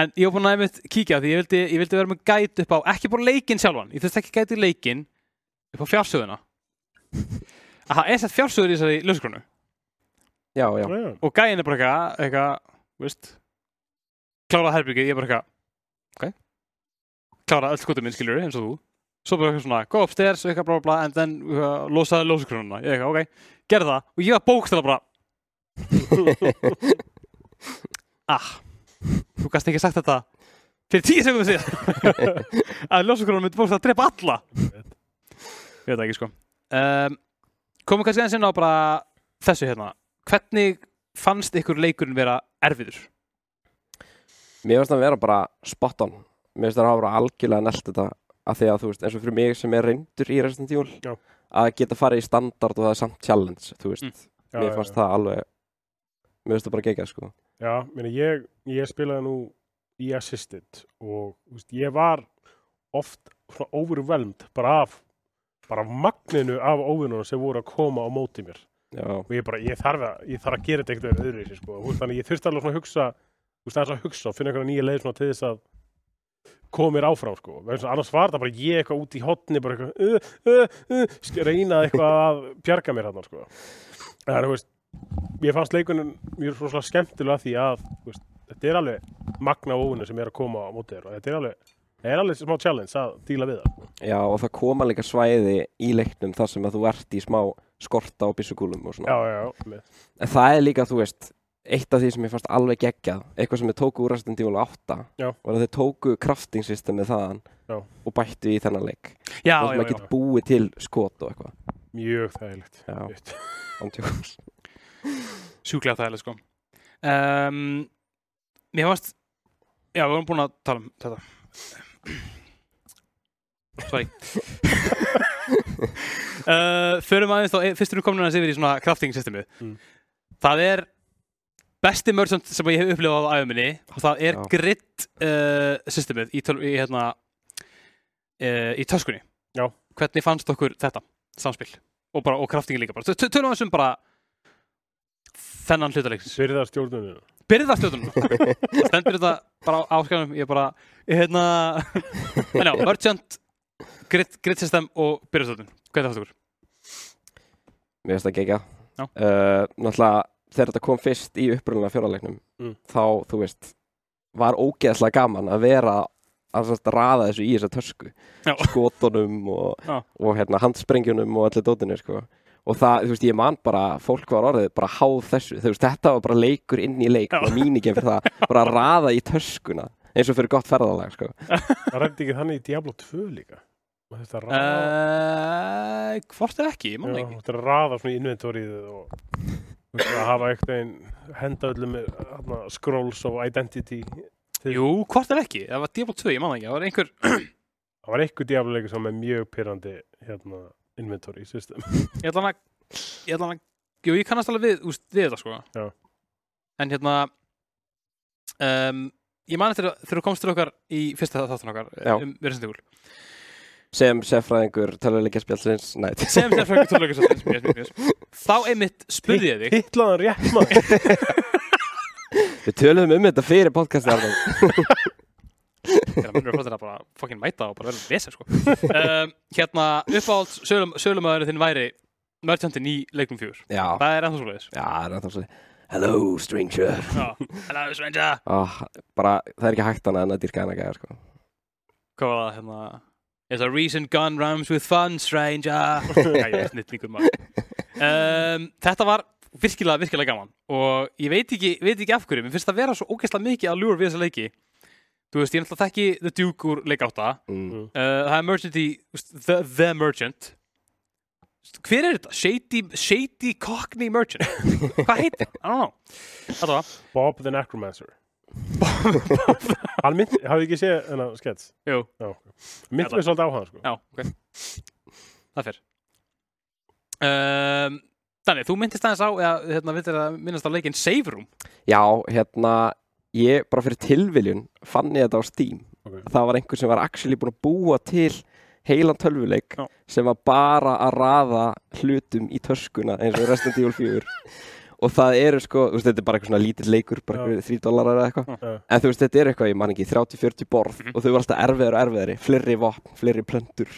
en ég var búin að einmitt kíkja því ég vildi, ég vildi vera með gæt upp á ekki bara leikinn sjálfan, ég þurfti ekki gæti leikinn upp á fjársöðuna að það er sett fjársöður í þessari já, Já, já. og gæin er bara eitthvað, eitthvað, veist klárað herbyggið, ég er bara eitthvað ok, klárað öll skotum minn skilur eins og þú, svo bara eitthvað svona go upstairs, eitthvað bla bla bla, en then uh, losaði ljóskronuna, ég eitthvað, ok, gerði það. Og ég var bókstæða bara ah þú gast ekki sagt þetta fyrir tíu sekundum síðan. Að ljóskronuna myndi bókstæða að drepa alla. Ég veit ekki sko. Um, komum kannski eins inn á bara þessu hérna. Hvernig fannst ykkur leikurinn vera erfiður? Mér finnst það að vera bara spot on Mér finnst það að hafa algjörlega nelt þetta að því að þú veist, eins og fyrir mig sem er reyndur í Resident Evil Já. að geta farið í standard og það er samt challenge þú veist, Mm. Já, mér já. það alveg mér finnst það bara geggjað sko Já, meni, ég, ég spilaði nú í Assisted og veist, ég var oft svona overwhelmed bara af bara af magninu af óvinnunum sem voru að koma á móti mér Já, og ég bara, ég þarf að, ég þarf að gera þetta einhvern veginn öðruvísi sko. Þú veist, þannig ég þurfti alveg svona að hugsa þú veist, aðeins að hugsa og finna einhverja nýja leið svona til þess að koma mér áfram sko. Annars var það bara ég eitthvað út í hotni bara eitthvað uh, uh, uh, sk- reyna eitthvað að bjarga mér þarna sko. Það er, þú veist, ég fannst leikunin mjög svona skemmtilega því að veist, þetta er alveg magna óvinni sem er að koma á móti þér og þetta er alveg, það er alveg smá challenge að díla við það. já og það koma líka svæði í leiknum þar sem að þú ert í smá skorta og byssukúlum og svona Já, já, En það er líka, þú veist, eitt af því sem ég fannst alveg geggjað, eitthvað sem þið tóku úr Resident Evil 8 Já. var að þið tóku crafting systemið þaðan Já. og bættu í þennan leik. Já, og maður getur búið til skot og eitthvað. Mjög þægilegt. Sjúklega þægilega sko. Um, Mér fannst Já, við vorum búin að tala um þetta. Sorry. Uh, Förum aðeins þá, fyrst erum við komin aðeins yfir í svona crafting systemið Mm. Það er besti merchant sem ég hef upplifað á æfuminni og það er Já. grid uh, systemið í, töl, í, hérna, uh, í töskunni Já. Hvernig fannst okkur þetta samspil og, bara, og craftingin líka Tölum við um bara þennan hlutaleiksins Byrða stjórnunum. byrðastjóðunum það stendur þetta bara á áskanum ég er bara, hérna já, merchant grid, grid system og hvað er það fyrir? Mér finnst það geggjað Já. uh, Náttúrulega þegar þetta kom fyrst í upprunna fjóraleiknum Mm. þá, þú veist var ógeðslega gaman að vera að raða þessu í þessa tösku Já. skotunum og, og hérna, handsprengjunum og allir dótinu sko. og það, þú veist, ég man bara fólk var orðið bara háð þessu þú veist, þetta var bara leikur inn í leik og míningin fyrir það, bara að raða í töskuna eins og fyrir gott ferðalag sko. Það rætti ekki þannig í Diablo 2 líka. Og Þetta raða, Uh, hvort er ekki, ég man það ekki þetta raða svona í inventorið og að hafa eitthvað henda öllum scrolls of identity. Jú, hvort er ekki, það var Diablo 2, ég man það ekki Það var einhver, Það var eitthvað Diablo leikur sem er mjög pyrrandi hérna, inventory system. ég ætla hann að Ég ætla hann að, jú, ég kannast alveg við, úst, við þetta sko Já. En hérna um, Ég man eftir að þegar þú komst til okkar í fyrsta þáttan okkar um Evil sem seffræðingur töluleikja spjálsins nætt sem frökkur tónleikar þá einmitt spurði ég þig. Hittlaðan rétt maður. við töluðum um þetta fyrir podcasti þegar mannur er flottir að bara fokkin mæta og bara verða lesa sko. um, hérna uppáhalds sölum, sölumæðurinn þinn væri merchantin í leiknum fjúr það er ennþá svo leiðis já, það er ennþá svo hello stranger. Hello stranger. Oh, bara, það er ekki hægt annað en að dýrka hennar gæða sko. hvað var það hérna There's a recent gun rhymes with fun, stranger. Er um, Þetta var virkilega, virkilega gaman. Og ég veit ekki, veit ekki af hverju. Mér finnst það vera svo ógeðslega mikið að lúra við þessa leiki. Þú veist, ég er náttúrulega þekki The Duke úr leik átta. Mm. uh, Það er Merchant í The, the Merchant. Hver er þetta? Shady, Shady Cockney Merchant? Hvað heitir? I don't know. Bob the Necromancer. Hann myndi, hafði ekki séð þennan skets? Jú, Já. Myndi mig svolítið á hann, sko. já, ok Það fyrr um, Þannig, þú myndist aðeins á eða, hérna, vildir að minnast á leikinn Save Room já, hérna ég bara fyrir tilviljun fann ég þetta á Steam Ok. það var einhver sem var actually búin að búa til heilan tölvuleik Já. sem var bara að raða hlutum í töskuna eins og Resident Evil 4 og það eru sko, þú veist, þetta er bara eitthvað svona lítill leikur bara eitthvað 3 dólarar eða eitthvað. Já. en þú veist, þetta er eitthvað, ég man ekki 30-40 borð Mhm. og þau var alltaf erfiðar og erfiðari. Fleiri vopn, fleiri plöndur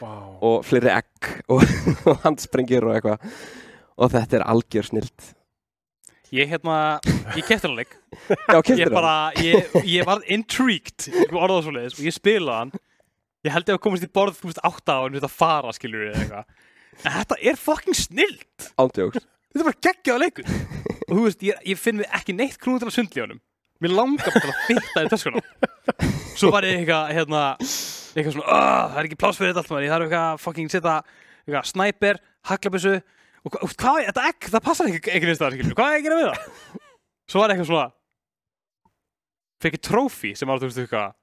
Vá. og fleiri egg og, og handsprengjur og eitthvað. Og þetta er algjör snilt Ég, hérna, ég kefti hann leik. Já, Ég keftir bara, ég, ég var intrigued Sko orðað svo leiðis og ég spilaði hann. Ég held ég að komast í borð, veist, átta á en þetta fara, skilur við eitthvað. En þetta er fucking snilt ándjóks Þetta er bara geggjaða leikur. Og þú veist, ég, ég finn við ekki neitt krúið til að sundla í honum. Mér langar bara til að fitta í töskuna. Svo var ég eitthvað, hérna Eitthvað svona, "Ah, það er ekki pláss fyrir þetta allt maður. Ég þarf eitthvað að fucking setja Eitthvað, snæper, haglabissu Og hvað, þetta egg, það passar ekki ekki neins staðar, skilur Hvað er ég að við það? Svo var eitthvað svona Fekk ég trófi sem var, þú veist, eitthvað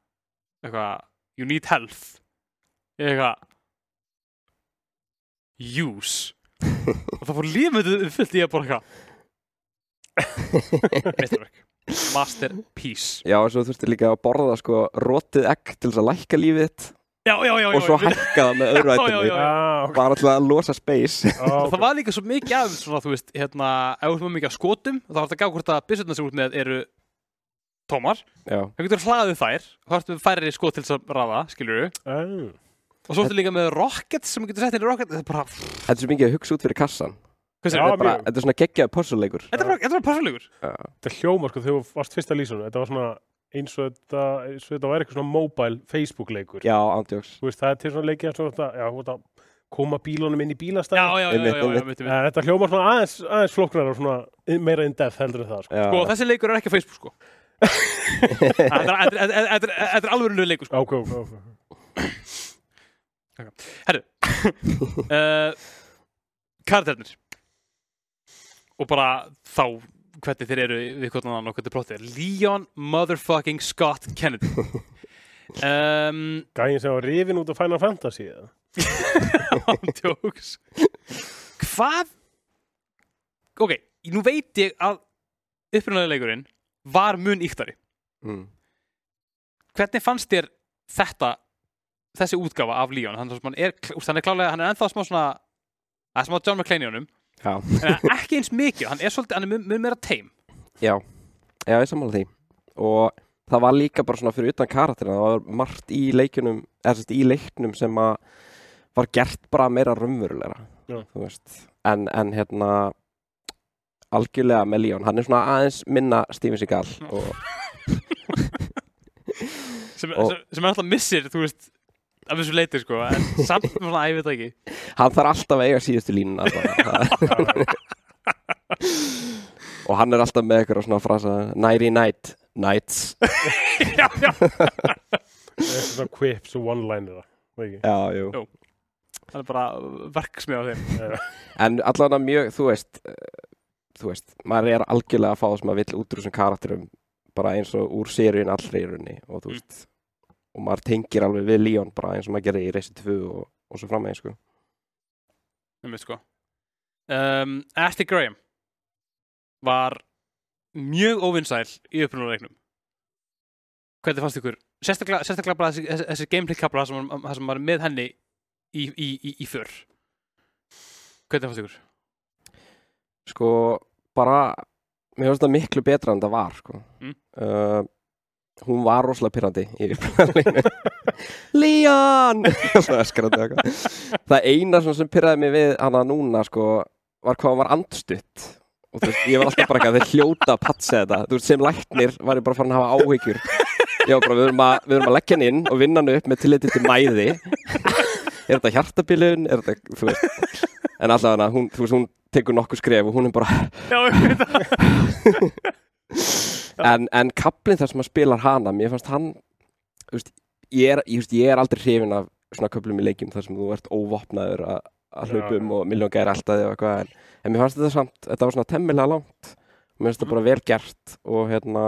Eitthvað, you need health. Eitthvað Use og það fór lífmyndið fullt í að eitthvað Meistarverk. Masterpiece. Já, og svo þurfti líka að borða sko rótið egg til þess að lækka lífið þitt. Já, já, já, já og svo hækka það með öðru ættinni. ok. bara til að losa space. Já, Og ok. það var líka svo mikið af svona, þú veist, hérna, ef þú með mikið af skotum þá er þetta að gá hvort að byssutna sem ert með eru tómar, Já, það getur hlaðið þær. Þá ertu með færri skot til þess að raða, skilur við Ah. Og svo ertu líka með rockets sem getur sett inn í rocket þetta er bara, þetta er svo mikið að hugsa út fyrir kassan hvað Já, sér Þetta er, bara, mjög. þetta er svona geggjaði possuleikur þetta er bara, þetta er bara passulegur Þetta hljómar sko, þegar þú varst fyrsta lýsunum, þetta var svona eins og þetta, eins og þetta var eitthvað svona mobile Facebook-leikur. Já, ándjóks Þú veist, það er til svona leikið og þetta, já, þú veist að koma bílunum inn í já, bílastæði. já, já, já, Einmitt, já, já, einmitt. mitt, mitt. En þetta hljómar svona aðeins, aðeins flóknar og svona meira in depth heldur en það, sko. Já, sko, þessi leikur er ekki á Facebook, sko Þetta er- þetta er- þetta er- þetta er- þetta er alveg leikur, sko Ok, ok, ok. Herru uh, Karakternir Og bara þá hvernig þeir eru við hvernig annan og hvernig plótið er. Leon motherfucking Scott Kennedy. Um, Gæin sem var rifin út á Final Fantasy? Ándjóks Hvað? Ok, nú veit ég að upprunalega leikurinn var mun íktari mm. Hvernig fannst þér þetta þessi útgáfa af Leon hann, hann, er, hann er klálega, hann er ennþá smá svona það er smá John McClane í honum. Já, en ekki eins mikið, hann er svolítið hann er mun- mun meira teim já, já, ég sammála því. Og það var líka bara svona fyrir utan karakterina það var margt í leikjunum eða sérst í leiknum sem að var gert bara meira raunverulegra Já. þú veist. En, en hérna algjörlega með Leon, hann er svona aðeins minna Steven Seagal og sem, sem, sem er alltaf missir, þú veist af þessu leiti, sko, en samt svona, ég veit það ekki hann þarf alltaf að eiga síðustu línuna og hann er alltaf með eitthvað svona frasa nighty night, nights Já, já, Svona quips og one-liner það ekki? já, jú Jú. það er bara verksmið á þeim. En allavega mjög, þú veist uh, þú veist, maður er algjörlega að fá það sem maður vill út úr þessum karakterum bara eins og úr seríun allri í rauninni og þú Mm. veist og maður tengir alveg við Leon bara eins og maður gerir í Racing 2 og, og svo framvegis sko. um, sko. um, Ashley Graham var mjög óvinnsæl í upprunareiknum hvernig fannst ykkur sérstaklega, sérstaklega bara þessi, þessi, gameplay kapla sem, sem var með henni í, í, í, í för hvernig fannst ykkur? sko, bara mér finnst það miklu betra en það var sko. Mm. uh, hún var rosalega pyrrandi Leon! Það eina sem pyrraði mig við hana núna sko, var hvað hann var andstutt. Og þú veist, ég var alltaf bara ekki að þeir hljóta að patsa þetta, þú veist, sem læknir var ég bara farin að hafa áhyggjur. Já, bara við erum að, við erum að leggja hann inn og vinna hann upp með tilliti til mæði. Er þetta hjartabilun, er þetta, þú veist. En alltaf hana, hún, þú veist, hún tekur nokkuð skref og hún er bara Já, ég veit það en, en kaplinn þar sem að spilar hana mér fannst hann þú veist, ég, er, ég, veist, ég er aldrei hrifin af svona köplum í leikjum þar sem þú ert óvopnaður að að hlaupa um og miljón gæri alltaf og eitthvað en, en mér fannst þetta samt, þetta var svona temmilega langt. Mér finnst þetta bara vel gert og hérna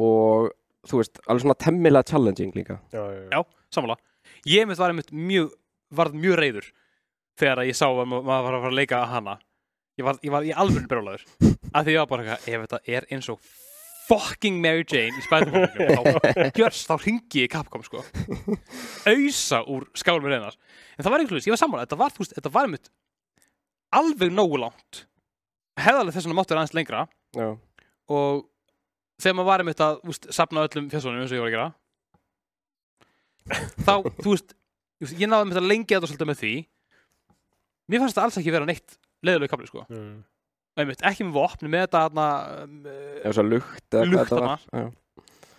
og þú veist, alveg svona temmilega challenging líka. Já, já, Já, sammála. Ég mitt var einmitt mjög, varð mjög reyður þegar að ég sá að ma- maður var að fara að leika hana Ég var, ég var í alveg brjólaður. Að því ég var bara eitthvað, ef þetta er eins og fucking Mary Jane í Spider-Man þá gjörst, þá ringi ég Capcom sko. Ausa úr skálum með reynar. En það var veginn, ég var sammála, þetta var, þú veist, þetta var einmitt alveg nógu langt. Hefðalega þess vegna máttu vera aðeins lengra. Já, og þegar maður var einmitt að úst, sapna öllum fjössonum eins og ég var að gera þá, þú veist þú veist, ég náði einmitt að lengja þetta svolítið með því. Mér fannst þetta alls ekki vera neitt leiðilegu kapli sko, Mm. einmitt ekki með vopni með þetta þarna, um, ef svo lukt eða hvað Lukt þetta þarna. var. Já.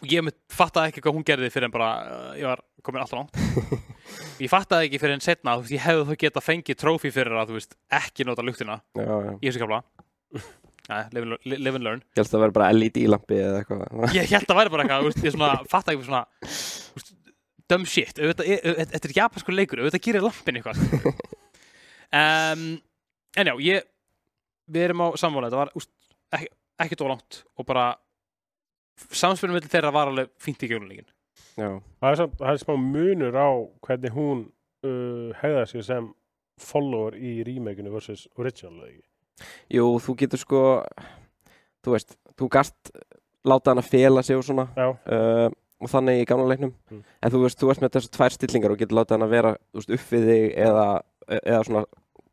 og ég einmitt fattaði ekki hvað hún gerði fyrir en bara uh, ég var komin alltaf langt ég fattaði ekki fyrir en setna þú veist, ég hefði þó geta fengið trófi fyrir að þú veist, ekki nota luktina Já, já. í þessu kapla Nei, live and, learn- live and learn Ég held að það verði bara LED-lampi eða eitthvað ég held að væri bara eitthvað, þú ég svona, fatta ekki svona þú veist, dumb shit, auðvitað, er- auðvitað, þetta er japanskur leikur, auðvitað gerir lampin eitthvað um, en já, ég við erum á sammála, þetta var úst, ekki, ekki dólangt og bara samspilum milli þeirra var alveg fínt í gjónuleikin Já, Það er, samt, það er smá munur á hvernig hún uh, hegða sér sem follower í remakeinu versus original jú, þú getur sko þú veist, þú gast láta hann að fela sig og svona Já, uh, og þannig í gamla leiknum. Mm. en þú veist, þú veist með þessu tvær stillingar og getur látað hann að vera veist, upp við þig eða, eða svona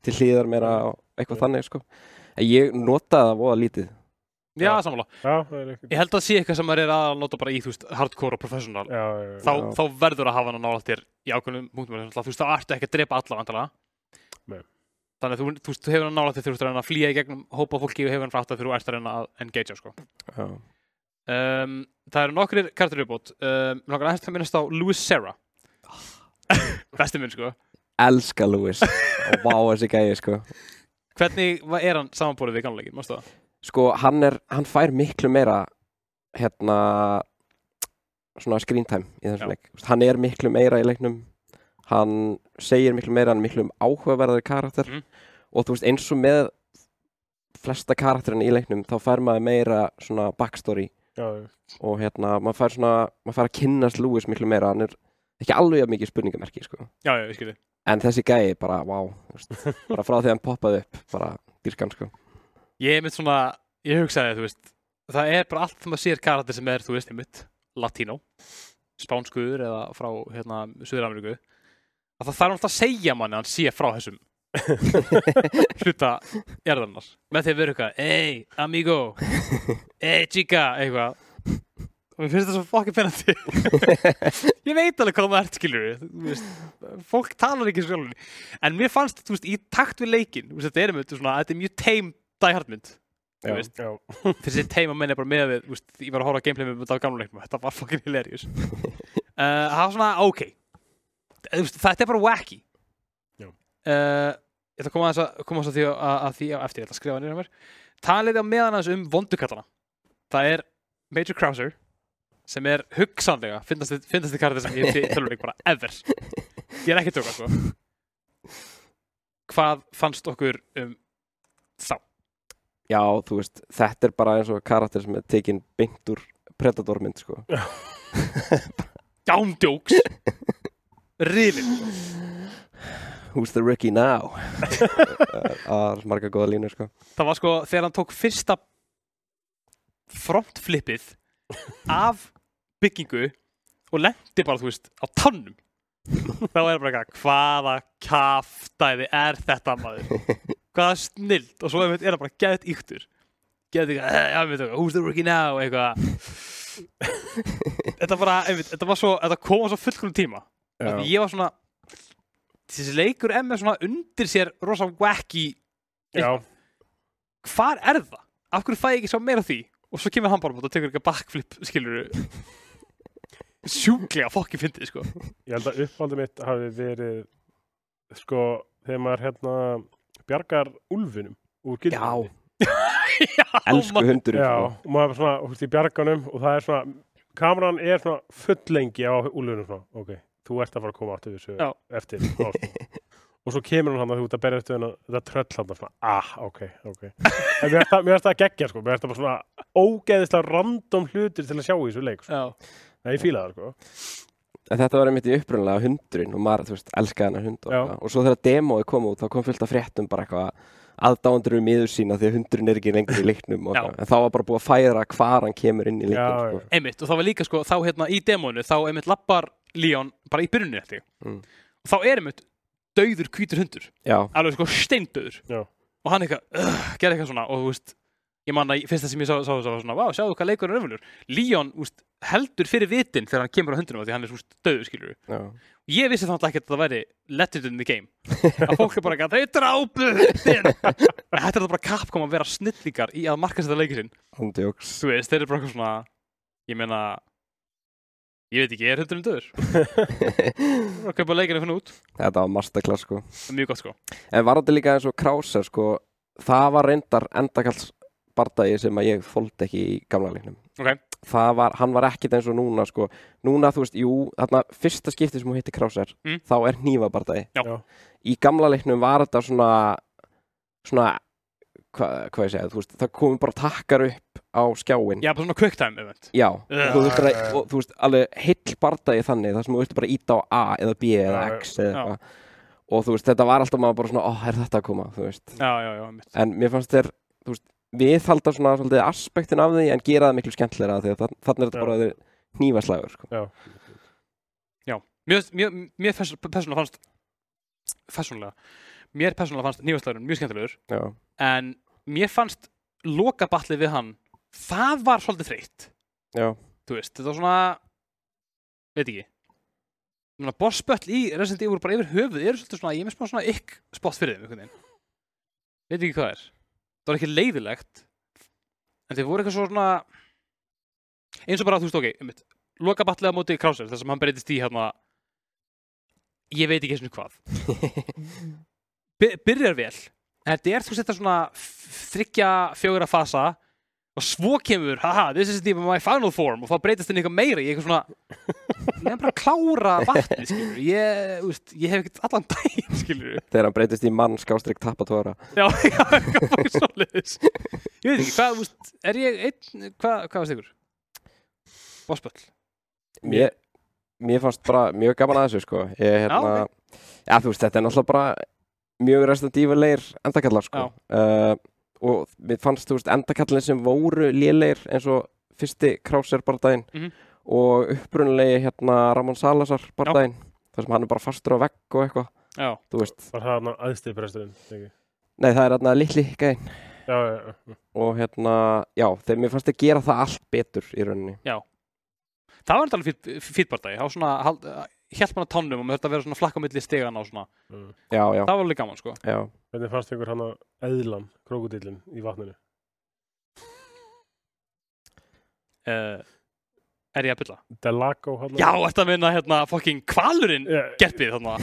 til hlýðar meira og eitthvað þannig sko. en ég notaði það voða lítið já, er ekki. ég held að það sé eitthvað sem maður er að nota bara í, þú veist, hardcore og professional Já, já, já. þá, Já. þá verður að hafa hann að nála þér í ákveðnum punktum, þú veist, þá ertu ekki að drepa alla vandalega Nei. þannig að þú, þú, veist, þú hefur hann nála þér þegar þú ert að reyna að flýja í gegnum hópa fólki og hefur hann frátt að þegar þú ert að reyna að engagea sko. Já, um, það eru nokkrir kartur uppbót um, mér langar aðeins að minnast á Louis Serra besti minn sko elska Lewis. Og vá þessi gæði sko. Hvernig er hann samanbúrið við gamleikin, mástu það? sko, hann er, hann fær miklu meira hérna svona screen time í þessum leik. Hann er miklu meira í leiknum. Hann segir miklu meira hann er miklu áhugaverðari karakter. Mhm. og þú veist eins og með flesta karakterin í leiknum þá fær maður meira svona backstory. Já, og hérna maður fær svona maður fær að kynnast Lewis miklu meira. Hann er ekki alveg mikið spurningamerki sko. já, ég skilði en þessi gæi bara, wow veist, bara frá því að hann poppaði upp bara dýrskan sko. Ég er mitt svona, ég hugsaði, þú veist það er bara allt þegar maður sér karakter sem er, þú veist, einmitt, latínó spánskuður eða frá, hérna, Suður-Ameríku að það þarf alltaf að segja manni að hann sé frá þessum hluta jarðarnar með því að vera eitthvað, hey, amigo. Hey, chica, eitthvað og mér finnst það svo fokkin pennandi ég veit alveg hvað það ert veist, fólk talar ekki sjálfur en mér fannst, þú veist, í takt við leikin þetta er, svona, þetta er mjög teim Já, þessi teima menn er bara með við, veist, ég var að horfa á gameplay með þetta á gamla leiknum, þetta var fucking hilarious. Uh, það var svona, ok. Þú veist, þetta er bara wacky. Uh, ég ætla að koma að koma að því, að, að því á eftir, ég ætla að skrifa nýra mér. Talið á meðan aðeins um vondukallana það er Major Krauser sem er hugsanlega finnast þið kartið sem ég hef tölvuleik bara ever ég er ekki að tjóka sko hvað fannst okkur um þá? Já, þú veist, þetta er bara eins og karakter sem er tekin beint úr Predator mynd, sko. Gándjóks Rifin Who's the rookie now? Það er marga góða línur, sko. Það var sko þegar hann tók fyrsta frontflippið af byggingu og lendi bara, þú veist, á tannum þá er bara eitthvað hvaða kaftæði er þetta maður? Hvaða snild? Og svo er það bara geðt yktur. Geðt ykkur, eh, já, veit who's the rookie now? Eitthvað. Þetta bara, einmitt, þetta var svo þetta kom á svo fullkonum tíma. Ég var svona þessi leikur er með svona undir sér rosa wacky já. hvar er það? Af hverju fæ ég ekki svo meira því? Og svo kemur hann bara og tekur eitthvað backflip, skilur sjúklega fokki fyndið, sko. Ég held að uppáldið mitt hafi verið sko, þegar maður hérna bjargar úlfinum úr gildinni. Já, Elsku hundurinn, Já, sko. og maður er svona, þú veist, í bjarganum og það er svona, kameran er svona full lengi á úlfinum svona, ok, þú ert að fara að koma áttu þessu Já. eftir. og svo kemur hann að þú ert að berja eftir hennar, þetta tröll hann svona, ah, ok, ok. En mér finnst það- að gegja, sko, mér finnst það bara svona ógeðislega random hlutir til að sjá í þessu leik, sko. Já, Það ég fíla það, sko. En þetta var einmitt í upprunlega hundurinn og maður, þú veist, elskaði hennar hund og, Já. eitthvað. og svo þegar demóið kom út, þá kom fullt af fréttum bara eitthvað aðdáendur um miður sína því að hundurinn er ekki lengur í leiknum og Já. eitthvað. en þá var bara búið að færa hvar hann kemur inn í Já, leiknum já. sko. einmitt, og það var líka, sko, þá hérna í demónu, þá einmitt lappar Leon bara í byrjunni, eftir. Mm. Og þá er einmitt dauður hvítur hundur, Já, alveg sko steindauður. Já. Og hann eitthvað, uh, gerði eitthvað svona, og þú veist, ég man að fyrsta sem ég sá, sá, sá, svona, vá, sjáðu hvað leikur er öfulur. Leon, úst, heldur fyrir vitin þegar hann kemur á hundunum, því hann er svona dauður, skilur já, ég vissi þannig ekki að þetta væri let it in the game. Að fólk er bara ekki að þau drápu hundinn." þetta er það bara Capcom að vera snillingar í að marka þetta leikir sinn. Þú veist, þeir eru bara svona ég meina ég veit ekki, er hundurinn döður að kaupa leikinu fyrir út. Þetta var masterclass sko. Það mjög gott sko. En var þetta líka eins og Krauser sko Það var reyndar endakalls bardagi sem að ég fóldi ekki í gamla leiknum. Ok, það var, hann var ekkit eins og núna sko. núna þú veist, jú, þarna fyrsta skipti sem hún hitti Krauser, Mm. þá er hnífabardagi Já. Já. í gamla leiknum var þetta svona svona hvað hva ég segja, þú veist, það komum bara takkar upp á skjáin já, bara svona quick time event. Já, Já, þú veist, bara, og, þú veist, alveg heill bardagi þannig þar sem þú veist bara íta á A eða B eða. X eða eitthvað. Og þú veist, þetta var alltaf maður bara svona, ó, er þetta að koma, þú veist. Já, já, já, en mér fannst þér, þú veist, við halda svona svolítið aspektin af því en gera það miklu skemmtilega því að þannig er þetta Já. bara þeir hnífaslagur, sko. Já, mér, mér, mér pers- persónulega fannst persónulega mér persónulega fannst nýfastlagurinn mjög skemmtilegur Já, en mér fannst lokaballið við hann það var svolítið þreytt. Já, þú veist, þetta var svona veit ekki Núna, bossböll í Resident Evil bara yfir höfuð eru svolítið svona, ég með smá svona ykk spott fyrir þeim veit ekki hvað er það var ekki leiðilegt en þeir voru eitthvað svo svona eins og bara, þú veist, ok, einmitt loka ballið á móti Krauser, þar sem hann breytist í hérna ég veit ekki eins og hvað. By byrjar vel en þetta er þú veist þetta svona f- þriggja fjögra fasa og svo kemur, haha, this is the, my final form og þá breytist henni eitthvað meira í eitthvað svona er bara að klára vatni skilur, ég, veist, ég hef ekkert allan daginn skilur, þegar hann breytist í mann skástrík tappatóra já, já, eitthvað bara svoleiðis. Ég veit ekki, hvað, veist, er ég einn, hvað, hvað varst ykkur? Bossböll mér, mér fannst bara mjög gaman að þessu, sko. Ég, hérna, já, þú veist, þetta er náttúrulega bara mjög restandífulegir endakallar, sko. Uh, og mér fannst, þú veist, endakallin sem voru lélegir eins og fyrsti Krauser bardaginn Mhm. Og upprunalegi hérna Ramon Salazar bardaginn þar sem hann er bara fastur á vegg og eitthvað. Já, þú veist, var það hann ekki? nei það er hérna litli gæinn. Já, já, já. og hérna, já, þegar mér fannst að gera það allt betur í rauninni. Það var alveg fýtbardagi, þá svona hald, hjælt mann að tánum og með þetta að vera svona flakka á milli stegana og svona, Mm. já, já, það var alveg gaman sko. Já. Hvernig fannst ykkur hann að eðlan, krókudillin í vatninu? uh, er ég að bylla? Delago Já, þetta minna hérna fucking kvalurinn yeah. gerpið þarna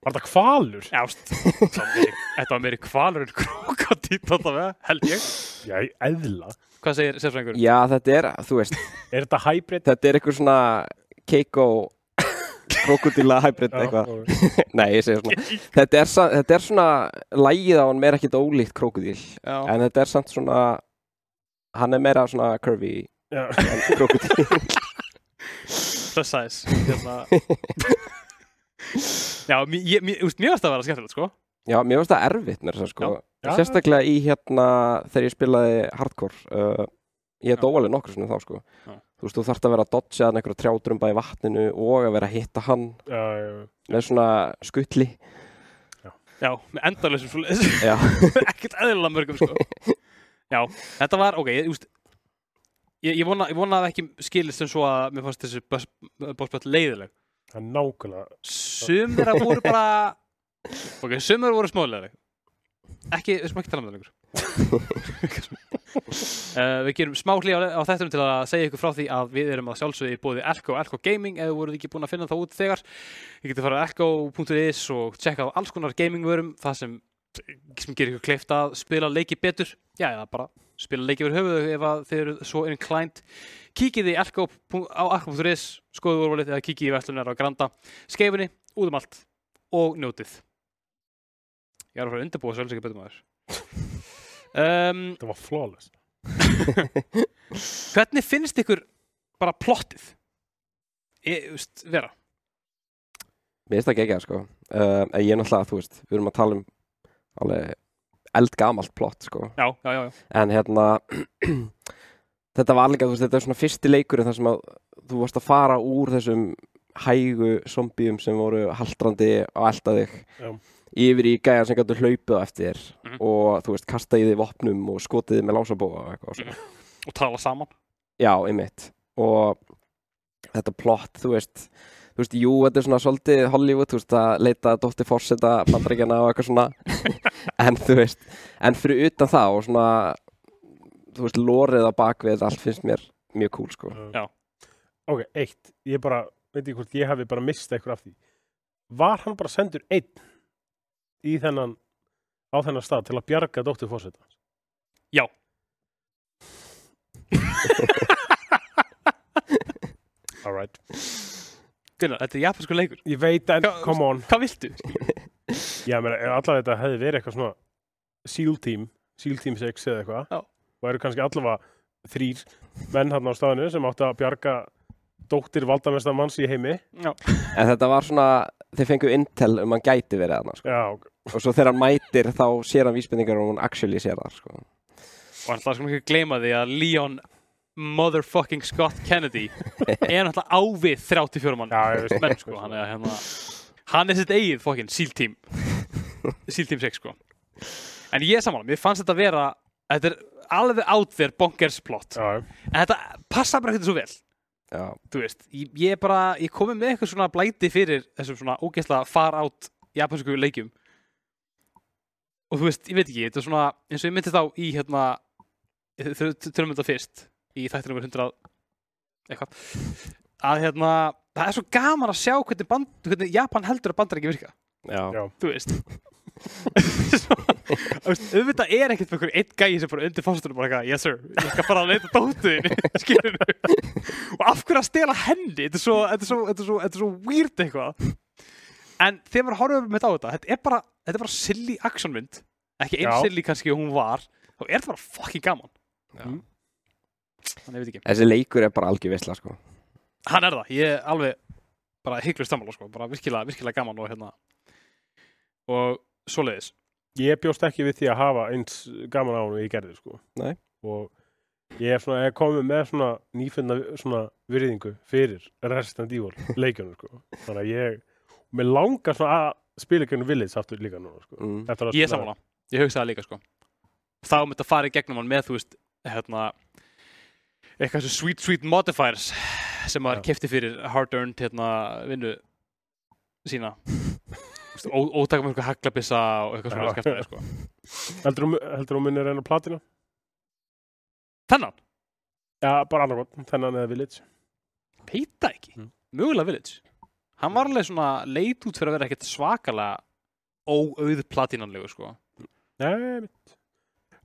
Var það kvalur? Já, þetta var meiri- þetta kvalurinn krokodít þarna með, held ég Já, eðla Hvað segir sérfræðingur? Já, þetta er, þú veist, Er þetta hybrid? þetta er eitthvað svona Keiko krokodila hybrid eitthvað. Nei, ég segir svona. Þetta er, þetta er svona, lægið á hann er ekkit ólíkt krokodil. Já, En þetta er samt svona, hann er meira svona curvy. Plus size hérna. Já, mér, mér, mér varst það að vera skemmtilegt, sko Já, mér finnst það erfitt að sko. Já. Sérstaklega í hérna, þegar ég spilaði hardcore. Uh, ég Já. dó alveg nokkur svona þá sko. Já. Þú veist, þú þarft að vera að dodja hann einhverja trjátrumba í vatninu og að vera að hitta hann Já, já, með svona skuttli. Já, með Já. ekkert eðlilega mörgum, sko Já, þetta var, ok, ég, úst Ég, ég, vona, að ekki skilist sem svo að mér fannst þessi bóspöld leiðileg það er nákvæmlega. Sum þeirra voru bara Ok, sum þeirra voru smóðlega Ekki, við sem ekki tala um það lengur. Uh, Við gerum smá hlý á, á þettum til að segja ykkur frá því að við erum að sjálfsögði bóði Elko og Elko Gaming ef þú voruð ekki búin að finna það út þegar. Þið getur farið á elko.is og tjekka á alls konar gamingvörum það sem, sem gerir ykkur kleift að spila leiki betur. Já, eða bara spila leiki yfir höfuðu ef að þið eru svo inclined. Kíkið í elko á elko.is skoðu úrvalið eða kíkið í verslunar á Granda skeifunni, út um allt og njótið. Ég er að fara að undirbúa svo alls ekki betur maður. Um, Það var flawless. Hvernig finnst ykkur bara plottið? Ég, veist, vera. Mér finnst það ekki ekki, sko. Uh, en ég er náttúrulega, þú veist, við erum að tala um alveg eldgamalt plott, sko. Já, já, já, já. En hérna, þetta var þú veist, þetta er svona fyrsti leikurinn þar sem að þú varst að fara úr þessum hægu zombíum sem voru haldrandi á elda þig Já. yfir í gæjar sem gætu hlaupið eftir þér Mhm. og þú veist, kasta í vopnum og skotið þig með lásabóa og eitthvað svona. Og tala saman Já, einmitt og þetta plott, þú veist þú veist, jú, þetta er svona svolítið Hollywood, þú veist, að leita Dóttir Forseta bandaríkjana og eitthvað svona en þú veist, en fyrir utan það og svona þú veist, lórið á bakvið allt finnst mér mjög cool, sko Já. Ok, eitt, ég bara veit ekki hvort ég hafi bara mistað eitthvað af því Var hann bara sendur einn í þennan á þennan stað til að bjarga dóttur fórseta? Já. Alright Gunnar, þetta er japansku leikur. Ég veit en, Hvað- come on. Hvað viltu? Já, menn, ef allavega þetta hefði verið eitthvað svona SEAL team, SEAL team 6 eða eitthvað Já. og eru kannski allavega þrýr menn hann á staðinu sem áttu að bjarga dóttir valdamesta manns í heimi. Já, en þetta var svona, þeir fengu intel um hann gæti verið þarna, sko. Já, og svo þegar hann mætir þá sér hann vísbendingar og hann actually sér það, sko. Og hann skulum ekki gleyma því að Leon motherfucking Scott Kennedy er náttúrulega á við 34 mann Já, ég veist. menn sko, hann er hérna hann er sitt eigið fucking SEAL team SEAL team 6 sko en ég er saman, mér fannst þetta vera þetta er alveg out there bonkers plot já, en þetta passa bara ekkert svo vel Já, þú veist, ég, ég er bara ég komið með eitthvað svona blæti fyrir þessum svona ógeðslega far out japansku leikjum og þú veist, ég veit ekki, þetta er svona eins og ég myndi þá í hérna þau tölum þetta fyrst í þættir nummer 100 eitthvað. Að hérna, það er svo gaman að sjá hvernig, band, hvernig Japan heldur að bandar ekki virka. Já, Já. þú veist. Svo, þú veist, auðvitað er ekkert fyrir einn gæi sem bara undir fórstunum bara eitthvað, yes sir, ég skal fara að leita dóttuðin skilur og af hverju að stela henni þetta er svo, þetta er svo, þetta er svo, þetta er svo weird eitthvað. En þegar maður horfum með þetta á þetta þetta er bara, þetta er bara silly actionmynd ekki einn silly kannski og hún var þá er þetta bara fucking gaman. Já. Mm. þannig ég veit ekki Þessi leikur er bara algjör veistla, sko hann er það, ég er alveg bara hygglust sammála sko, bara virkilega, virkilega gaman og hérna og svoleiðis Ég bjóst ekki við því að hafa eins gaman á hann og ég gerði sko. Nei. Og ég er svona, ég komið með svona nýfinna svona virðingu fyrir Resident Evil leikjunum sko. Þannig að ég, mér langar svona að spila ekki Village aftur líka núna sko. mm. Að Ég er sammála, ég hugsa það líka sko Þá um þetta farið gegnum hann með þú veist hérna eitthvað svo sweet sweet modifiers sem maður kefti fyrir hard earned hérna vinnu sína ó- ótaka með eitthvað haglabissa og eitthvað svona skemmtilega sko Heldur þú munir reyna platina? Þennan? Já, bara annarkot, þennan eða Village. Veit það ekki. Mm. Mögulega Village. Hann var alveg svona leit út fyrir að vera ekkert svakalega óauð platínanlegu, sko. Nei, mitt.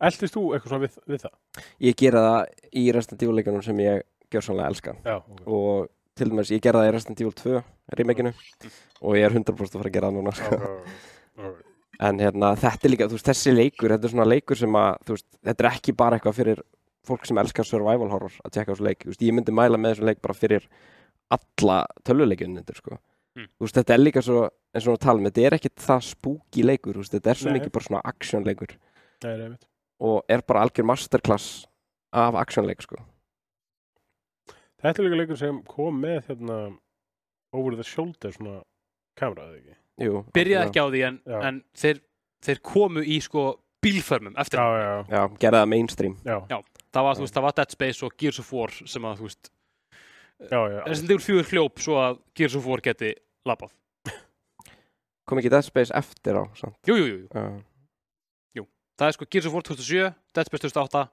Eldist þú eitthvað svona við, við það? Ég gera það í Resident Evil leikunum sem ég gjör sannlega elska Já, ok. og til dæmis ég gerði það í Resident Evil 2 remakeinu og ég er 100% að fara að gera það núna sko. Ok, ok. en hérna þetta er líka, þú veist, þessi leikur þetta er svona leikur sem að, þú veist, þetta er ekki bara eitthvað fyrir fólk sem elskar survival horror að tjekka á þessu leik, þú veist, ég myndi mæla með þessu leik bara fyrir alla tölvuleikjunnindur, sko Mm. þú veist, þetta er líka svo, eins og við talum þetta er ekkit það spooky leikur, þú veist, þetta er svo mikið bara svona action leikur Nei. Og er bara algjör masterclass af action leik, sko Þetta er líka leikur sem kom með hérna over the shoulder svona kamera, eða ekki? Jú, Byrjaði ekki á því en, Já. en þeir, þeir komu í sko bílförmum eftir Já, hann. já, Já, gerði það mainstream já, Já. Það var, þú veist, það var Dead Space og Gears of War sem að, þú veist, já, já. Resident Evil 4 hljóp svo að Gears of War geti labbað. kom ekki Dead Space eftir á, sant? Jú, jú, jú, jú. Það er sko Gears of War 2007, Dead Space 2008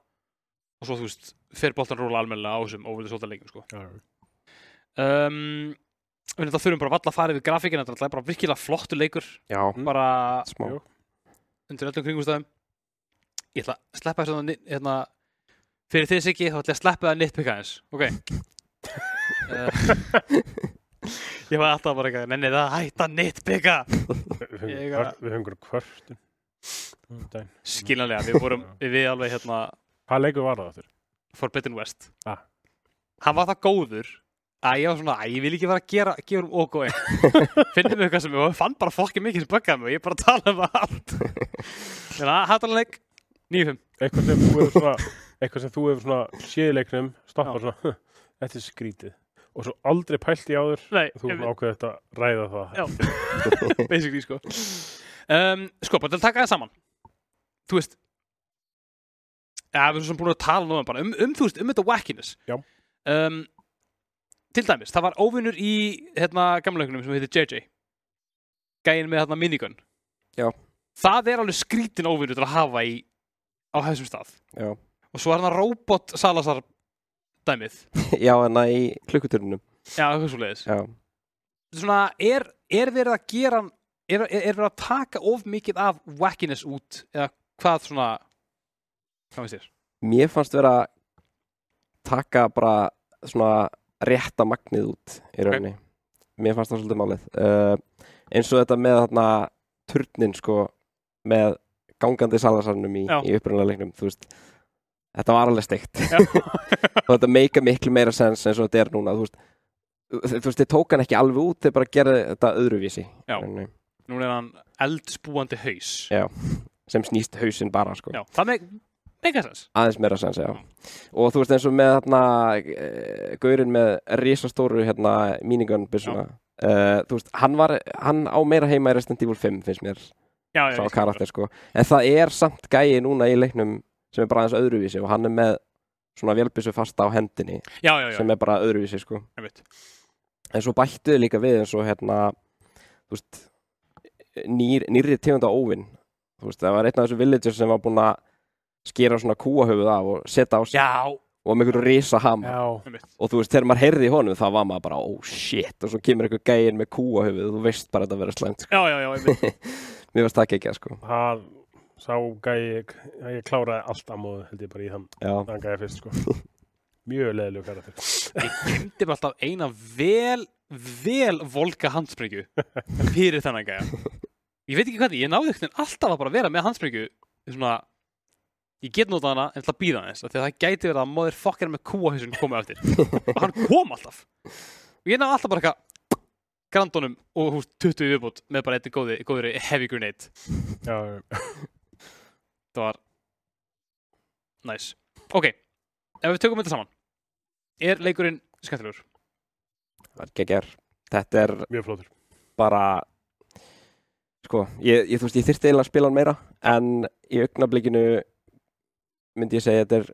og svo, þú veist, fer boltan róla almennilega á þessum over the shoulder leikum, sko. Um, við þetta þurfum bara valla að fara yfir grafíkina, þetta er bara virkilega flottu leikur, já, bara smá undir öllum kringumstæðum. Ég ætla að sleppa þess að hérna, fyrir þið Siggi, þá ætla ég að sleppa það nitpicka eins, ok? uh, ég var alltaf bara eitthvað, nenni það hætta nitpicka! Við Ég höfum Skiljanlega, við vorum, við alveg hérna, Hvað leikur var það aftur? Forbidden West. Ah. Hann var það góður að ég var svona, að ég vil ekki vera að gera, gera um einn. Finnum við eitthvað sem ég fann bara fokkið mikið sem böggaði mig og ég bara tala um allt. Þannig að hættalega 9-5. Eitthvað sem þú hefur svona, eitthvað sem þú hefur svona séðleiknum, stoppa svona, þetta er skrítið. Og svo aldrei pælt í áður, Nei, þú ákveðið þetta ræða það. Basically sko. Um, sko, bara til að taka það saman. Þú veist, ja, við erum svona búin að tala nú um, um, þú veist, um þetta wackiness. Um, til dæmis, það var óvinnur í hérna gamleikunum sem heitir JJ. Gæin með hérna minigun. Já. Það er alveg skrítin óvinnur til að hafa í á þessum stað. Já, Og svo er hann robot Salazar dæmið. já en það í klukkuturnum Já, eitthvað svo leiðis. Já, Svona, er, er verið að gera er, er, er verið að taka of mikið af wackiness út eða hvað svona hvað veist þér? mér fannst vera að taka bara svona rétta magnið út í rauninni mér fannst það svolítið málið uh, eins og þetta með þarna turnin sko með gangandi salasarnum í, í upprunalega leiknum þú veist, þetta var alveg steikt og þetta meika miklu meira sens eins og þetta er núna þú veist, þú veist, þið tók hann ekki alveg út þeir bara gerði þetta öðruvísi Já. í rauninni, Nú er hann eldspúandi haus. Já. Sem snýst hausinn bara sko. Já, það með aðeins meira sens, já. Og þú veist eins og með þarna e, gaurinn með risastóru hérna míningun uh, þú veist, hann var, hann á meira heima í Resident Evil 5 finnst mér, Já, já, karakter sko. En það er samt gæi núna í leiknum sem er bara aðeins öðruvísi og hann er með svona vélbissu fasta á hendinni Já, já, já, sem er bara öðruvísi sko. En svo bættuðu líka við eins og hérna þú veist nýr, nýrri tegunda óvinn þú veist, það var einn af þessu villagers sem var búinn að skera svona kúahöfuð af og setja á sig Já, og með einhverju risa hama Já, ég og þú veist, þegar maður heyrði í honum þá var maður bara, oh shit, og svo kemur einhver gæinn með kúahöfuð og þú veist bara að þetta verður slæmt sko. Já, já, já, ég veit. mér varst það ekki ekki, sko hann sá gæi, ég kláraði allt að móðu held ég bara í þann, já, þann gæi fyrst sko. Mjög leðilegu karakter. Ég kynnti mér alltaf eina vel, vel volga handsprengju fyrir þennan gæja. Ég veit ekki hvað því, ég náði ekkert alltaf að bara vera með handsprengju svona, ég get notað hana en ætla að býða aðeins, af því að það gæti verið að móðir fokkar með kúahausin komið á eftir. og hann kom alltaf. Og ég náði alltaf bara eitthvað grandunum og húst 20 í viðbútt með bara eitthvað góði, góðri heavy grenade. Já, Það var næs. Ok, ef við tökum þetta saman. Er leikurinn skemmtilegur? það er geggjær þetta er mjög flótur. bara sko, ég, ég, þú veist, ég þyrfti eiginlega að spila hann meira en í augnablikinu myndi ég segja að þetta er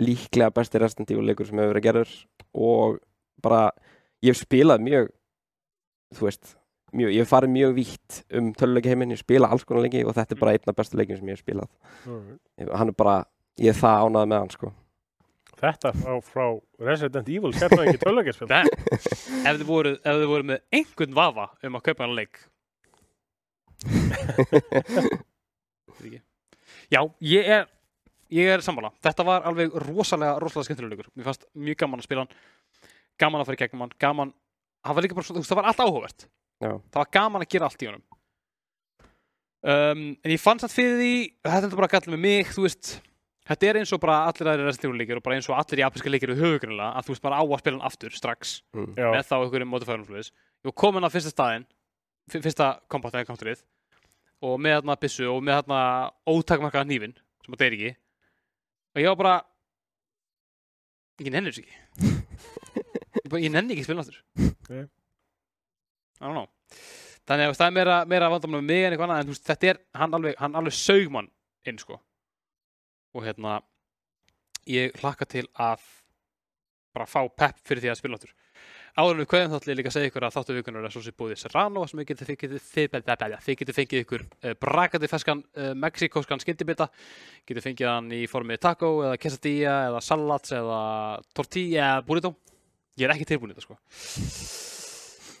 líklega besti Resident Evil leikur sem hefur verið gerður og bara, ég hef spilað mjög þú veist mjög, ég hef farið mjög vítt um töluleiki heiminn ég spila alls konar leiki og þetta er bara einn af bestu leikin sem ég hef spilað Alright. Ég- hann er bara, ég er það ánað með hann sko Þetta frá, frá Resident Evil sérna ekki tölvækjarspil. Damn. ef þið voru, ef þið voru með einhvern vafa um að kaupa hann leik ekki. Já, ég er ég er sammála. Þetta var alveg rosalega, rosalega skemmtilega leikur. Mér fannst mjög gaman að spila hann gaman að fara í gegnum hann, gaman það var líka bara, svo- þú veist, það var allt áhugavert Já. það var gaman að gera allt í honum um, en ég fann satt fyrir því þetta er bara galla með mig, þú veist þetta er eins og bara allir aðrir Resident Evil leikir og bara eins og allir japanska leikir við höfugrunlega að þú veist bara á að spila hann aftur strax Mm. Já, með þá einhverjum mótafærum flutis ég var komin að fyrsta staðinn fyrsta kombat eða counterið og með þarna byssu og með þarna ótakmarkaða hnífin sem að deyri ekki. Og ég var bara ég nenni þessu ekki. Ég, nenni ekki spila aftur. Nei. I don't know. Þannig að það er meira, meira vandamlega með mig en eitthvað annað en þú þetta er, hann alveg, hann alveg saug mann inn sko. Og hérna ég hlakka til að bara fá pepp fyrir því að spila aftur áður við kveðum þá ætla ég líka að segja ykkur að þáttu vikunar er svo sér búið Serrano sem þið þið getið fengið ykkur uh, brakandi feskan uh, mexikóskan skyndibita. Getið fengið hann í formi taco eða quesadilla eða salats eða tortilla eða burrito. Ég er ekki tilbúin í þetta sko.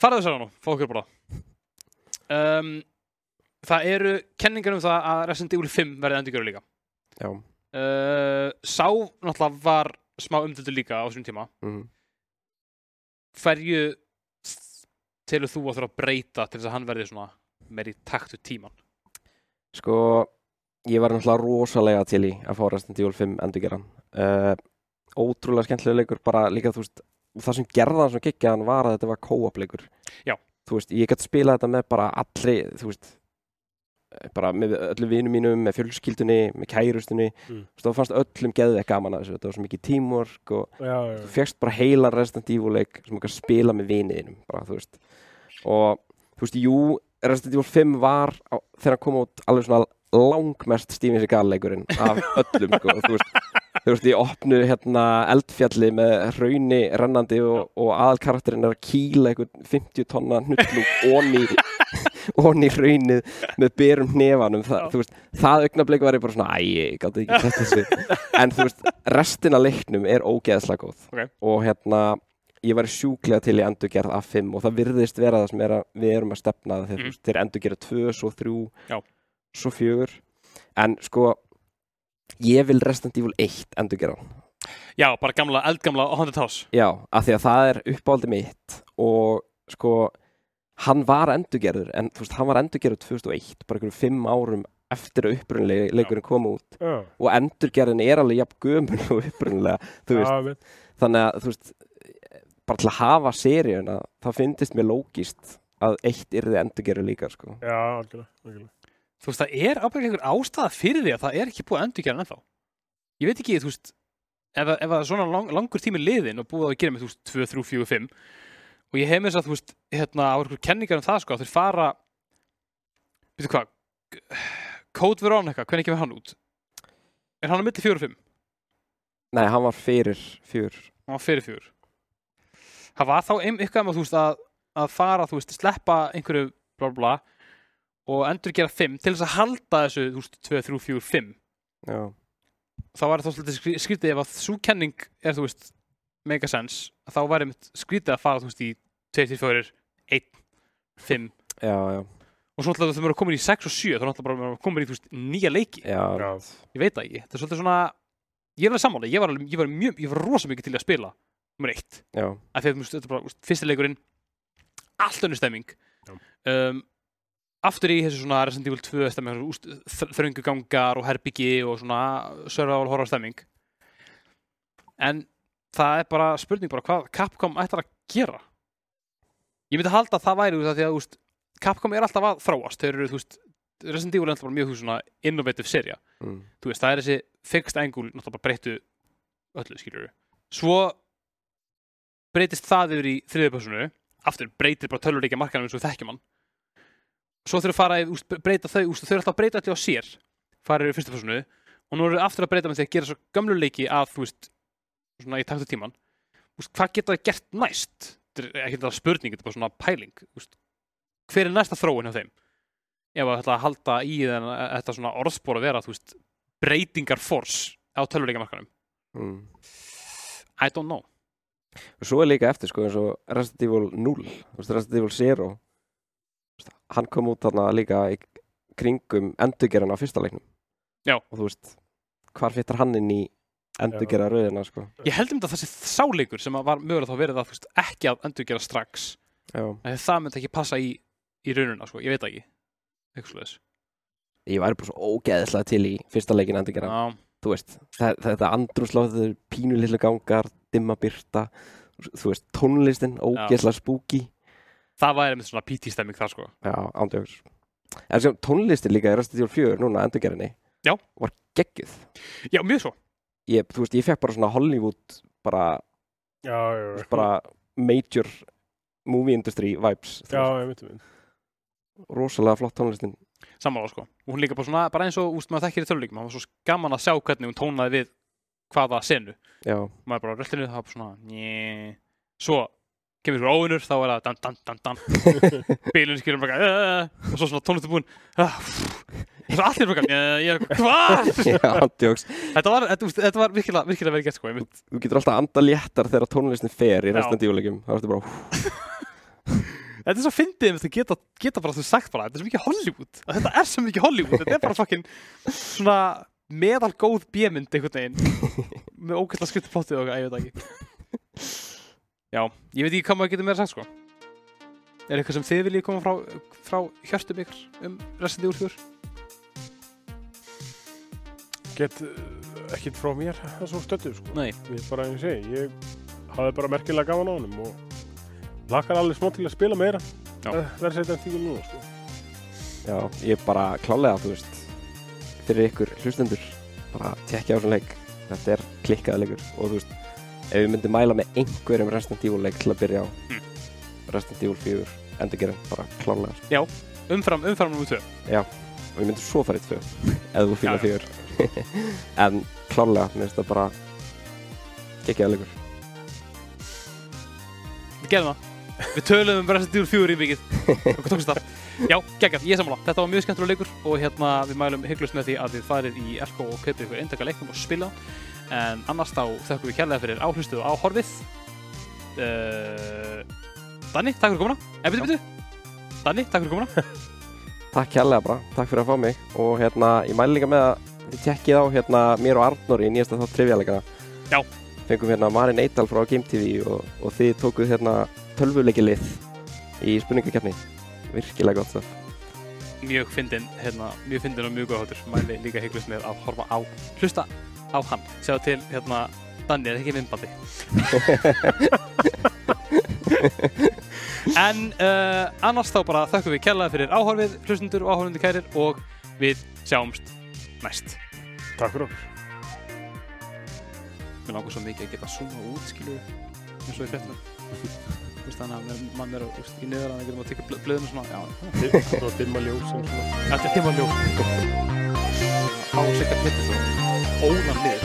Faraðu Serrano, fá okkur bara um, það eru kenningar um það að Resident Evil 5 verði endurgjöru líka. Já. uh, sá náttúrulega var smá umdöldu líka á þessum tíma. Mm. Hverju telur þú að þurfa að breyta til þess að hann verði svona meir í takt við tíman Sko, ég var náttúrulega rosalega til í að fá Resident Evil 5 endurgeran uh, Ótrúlega skemmtilega leikur bara líka, þú veist það sem gerða hann svo geggjaðan var að þetta var co-op leikur. Já. Þú veist, ég gæti spila þetta með bara allri, þú veist eh, bara með öllu vinum mínum, með fjölskyldunni með kærustunni, Mm. þá fannst öllum geðveg gaman að þessu, þetta var svo mikið teamwork og já, já. þú fegst bara heilan Resident Evil leik sem þú kannst spila með viniðinum bara, þú veist. Og þú veist, jú, Resident Evil 5 var á, þegar hann kom út alveg svona langmest Steven Seagal leikurinn af öllum, sko, þú veist þú veist, ég opnu hérna eldfjalli með hrauni rennandi og, og aðalkarakterinn er að kýla einhvern 50 tonna hnuttlúk onni onni hraunið með berum hnefanum Þa, Já. þú veist, það augnablik var ég bara svona æ, ég gátt ekki þetta þessu en þú veist, restin af leiknum er ógeðslega góð Ok. og hérna ég var sjúklega til í endurgerð af 5 og það virðist vera það sem er að, við erum að stefna Mhm. mm. þeir endurgerða 2, svo 3 Já. svo 4 en sko ég vil Resident Evil 1 endurgerða já, bara gamla, eldgamla Haunted House já, af því að það er uppáldi mitt og sko hann var endurgerður en þú veist, hann var endurgerður 2001 bara einhverjum 5 árum eftir að upprunlega leikurinn kom út. Já, og endurgerðin er alveg jafn gömul og upprunlega þú veist, já, þannig að þú veist bara til að hafa seríuna þá finnst mér lógist að eitt yrði endurgerðu líka sko. já, algjörlega, algjörlega. þú veist, það er ábyggilega einhver ástæða fyrir því að það er ekki búið að endurgera hann ennþá. Ég veit ekki, þú veist ef, ef að svona lang, langur tími liðin og búið að gera með, þú veist, 2, 3, 4, 5 og ég hef með þess að, þú veist, hérna á einhver kenningar um það, sko, þeir fara veitu hvað Code Veronica, hvernig kemur hann út? Er hann á milli 4 og 5? nei, hann var fyrir fjör hann var fyrir 4 það var þá eitthvað með, þú veist, að, að fara, þú veist, sleppa einhverju bla bla bla og endurgera 5 til þess að halda þessu, þú veist, 2, 3, 4, 5 já, þá var það svolítið skrí- skrítið ef að svo kenning er, þú veist, mega sense þá var einmitt skrítið að fara, þú veist, í 2, 3, 4, 1, 5 já, já, og svo ætlaðu þau að koma í 6 og 7 þá er náttúrulega bara að koma í, þú veist, nýja leiki. Já, Já. ég veit það ekki, þetta er svolítið svona ég er alveg sammála, ég var, alveg, ég var mjög, ég var rosa mikið til í að spila nummer 1 já, af því að þetta er bara úst, fyrsti leikurinn allt önnur stemming. Já. um, aftur í þessu svona Resident Evil 2 stemming þröngu gangar og herbyggi og svona survival horror stemming. En það er bara spurning bara hvað Capcom ætlar að gera. Ég myndi halda að það væri úst, að því að úst, Capcom er alltaf að þróast. Þeir eru, þú veist, Resident Evil er alltaf bara mjög svona innovative serja mm, þú veist, það er þessi fixed angle náttúrulega bara breyttu öllu, skilur við svo breytist það yfir í þriðju personu aftur breytir bara tölvuleikja markanum eins og við þekkjum hann. Svo þurfa að fara að úst, breyta þau, úst, þau eru alltaf að breyta allir á sér. Fara yfir personu og nú eru þau aftur að breyta með því að gera svo gamlu leiki að þú veist, svona í taktu tíman úst, hvað geta það gert næst? Ekki þetta spurning, þetta er bara svona pæling úst, hver er næsta þróun hjá þeim? Ef að þetta halda í þennan, þetta svona orðspor að vera veist, breytingar force á tölvuleikamarkanum mm. I don't know. Og svo er líka eftir sko eins og Resident Evil 0 þú veist, Resident Evil 0 Þú veist, hann kom út þarna líka í kringum endurgerðan á fyrsta leiknum. Já. og þú veist, hvar fittar hann inn í endurgerða rauðina sko. Ég held um þetta þessi sáleikur sem að var mögulega þá verið að þú veist, ekki að endurgera strax Já. en það myndi ekki passa í, í raununa sko, ég veit það ekki. Eitthvað svoleiðis. ég væri bara svo ógeðislega til í fyrsta leikin endurgerðan Já, þú veist, það, þetta andrumslóð pínu lillu gangar, dimma byrta þú veist, tónlistin ógeðslega spooky. Það væri með svona PT stemming þar sko. Já, ándjóks En sem tónlistin líka í Evil 4 núna endurgerðinni Já. var geggjuð. Já, mjög svo ég, þú veist, ég fekk bara svona Hollywood bara, Já, já, já. bara major movie industry vibes Já, ég veit um rosalega flott tónlistin. Sammála sko. Og hún líka bara svona, bara eins og úst, maður þekkir í töluleikum maður var svo gaman að sjá hvernig hún tónaði við hvaða senu. Já, maður bara röllinu, það var bara svona njee. svo kemur ykkur óvinnur þá er það dan dan dan dan. Bílun skilur bara og svo svona tónlistu búin uh, svo allir bara uh, ég er hvað? Já, ándjóks þetta var, þetta, þetta var virkilega, virkilega verið gett sko ég mynd, þú getur alltaf að anda léttar þegar tónlistin fer í Já. Resident Evil leikum þá ertu bara, þetta er svo fyndið að geta, geta bara þú sagt bara, þetta er svo mikið Hollywood. Þetta er svo mikið Hollywood, þetta er bara fucking svona meðal góð bjömynd einhvern veginn. Með ókvæmlega skriftu plottið og eitthvað, ég veit það ekki. Já, ég veit ekki hvað maður getur meira sagt sko. Er eitthvað sem þið viljið koma frá, frá hjörtum ykkur um Resident Evil 4 Get uh, ekkit frá mér það svo stöttu, sko. nei, Ég bara, eins og ég segi, ég hafði bara merkilega gaman á honum og lakar alveg smá til að spila meira. Já. Verður setja en tíkul núna, sko. já, ég er bara klálega, þú veist fyrir ykkur hlustendur bara tekja á þessum leik þetta er klikkaða leikur og þú veist ef við myndum mæla með einhverjum Resident Evil leik til að byrja á Mm. Resident Evil 4 endurgerðin, bara klálega sko. umfram, umfram nummer 2 og ég myndi svo fara í tvö eða þú Já, já. fjör en klálega, mér finnst það bara geggjaða leikur. Við gerðum það. Við töluðum um Resident Evil 4 í mikið. Og tókst það. Já, geggjað, ég sammála, þetta var mjög skemmtilega leikur og hérna við mælum hygglust með því að þið farið í Elko og kaupið ykkur eindaka leiknum og spila. En annars þá þökkum við kærlega fyrir áhlustuð og áhorfið. Uh, Danni, takk fyrir komuna. Eða byrju, byrju Danni, takk fyrir komuna. Takk kærlega bara, takk fyrir að fá mig. Og hérna, ég mæli líka með að tekkið á hérna mér og Arnór í nýjasta þátt trivjaleikana Já. Fengum hérna Marin Eital frá Game TV og, og þið tókuð hérna tölvuleikilið í spurningakefni Virkilega gott það mjög fyndin, hérna, mjög fyndin og mjög góð hátur mæli líka hygglust með að horfa á hlusta á hann, sjá til hérna Danni er ekki myndbandi en uh, annars þá bara þökkum við kærlega fyrir áhorfið, hlustundur og áhorfundur kærir og við sjáumst næst. Takk fyrir okkur. Mér langar svo mikið að geta suma út skiljuðu eins og í frettum þannig að mann er í niður að það getum að tikka blöðinu svona Það er dimma ljós Það er dimma ljós. Ásikar hittir svona Ólan lið.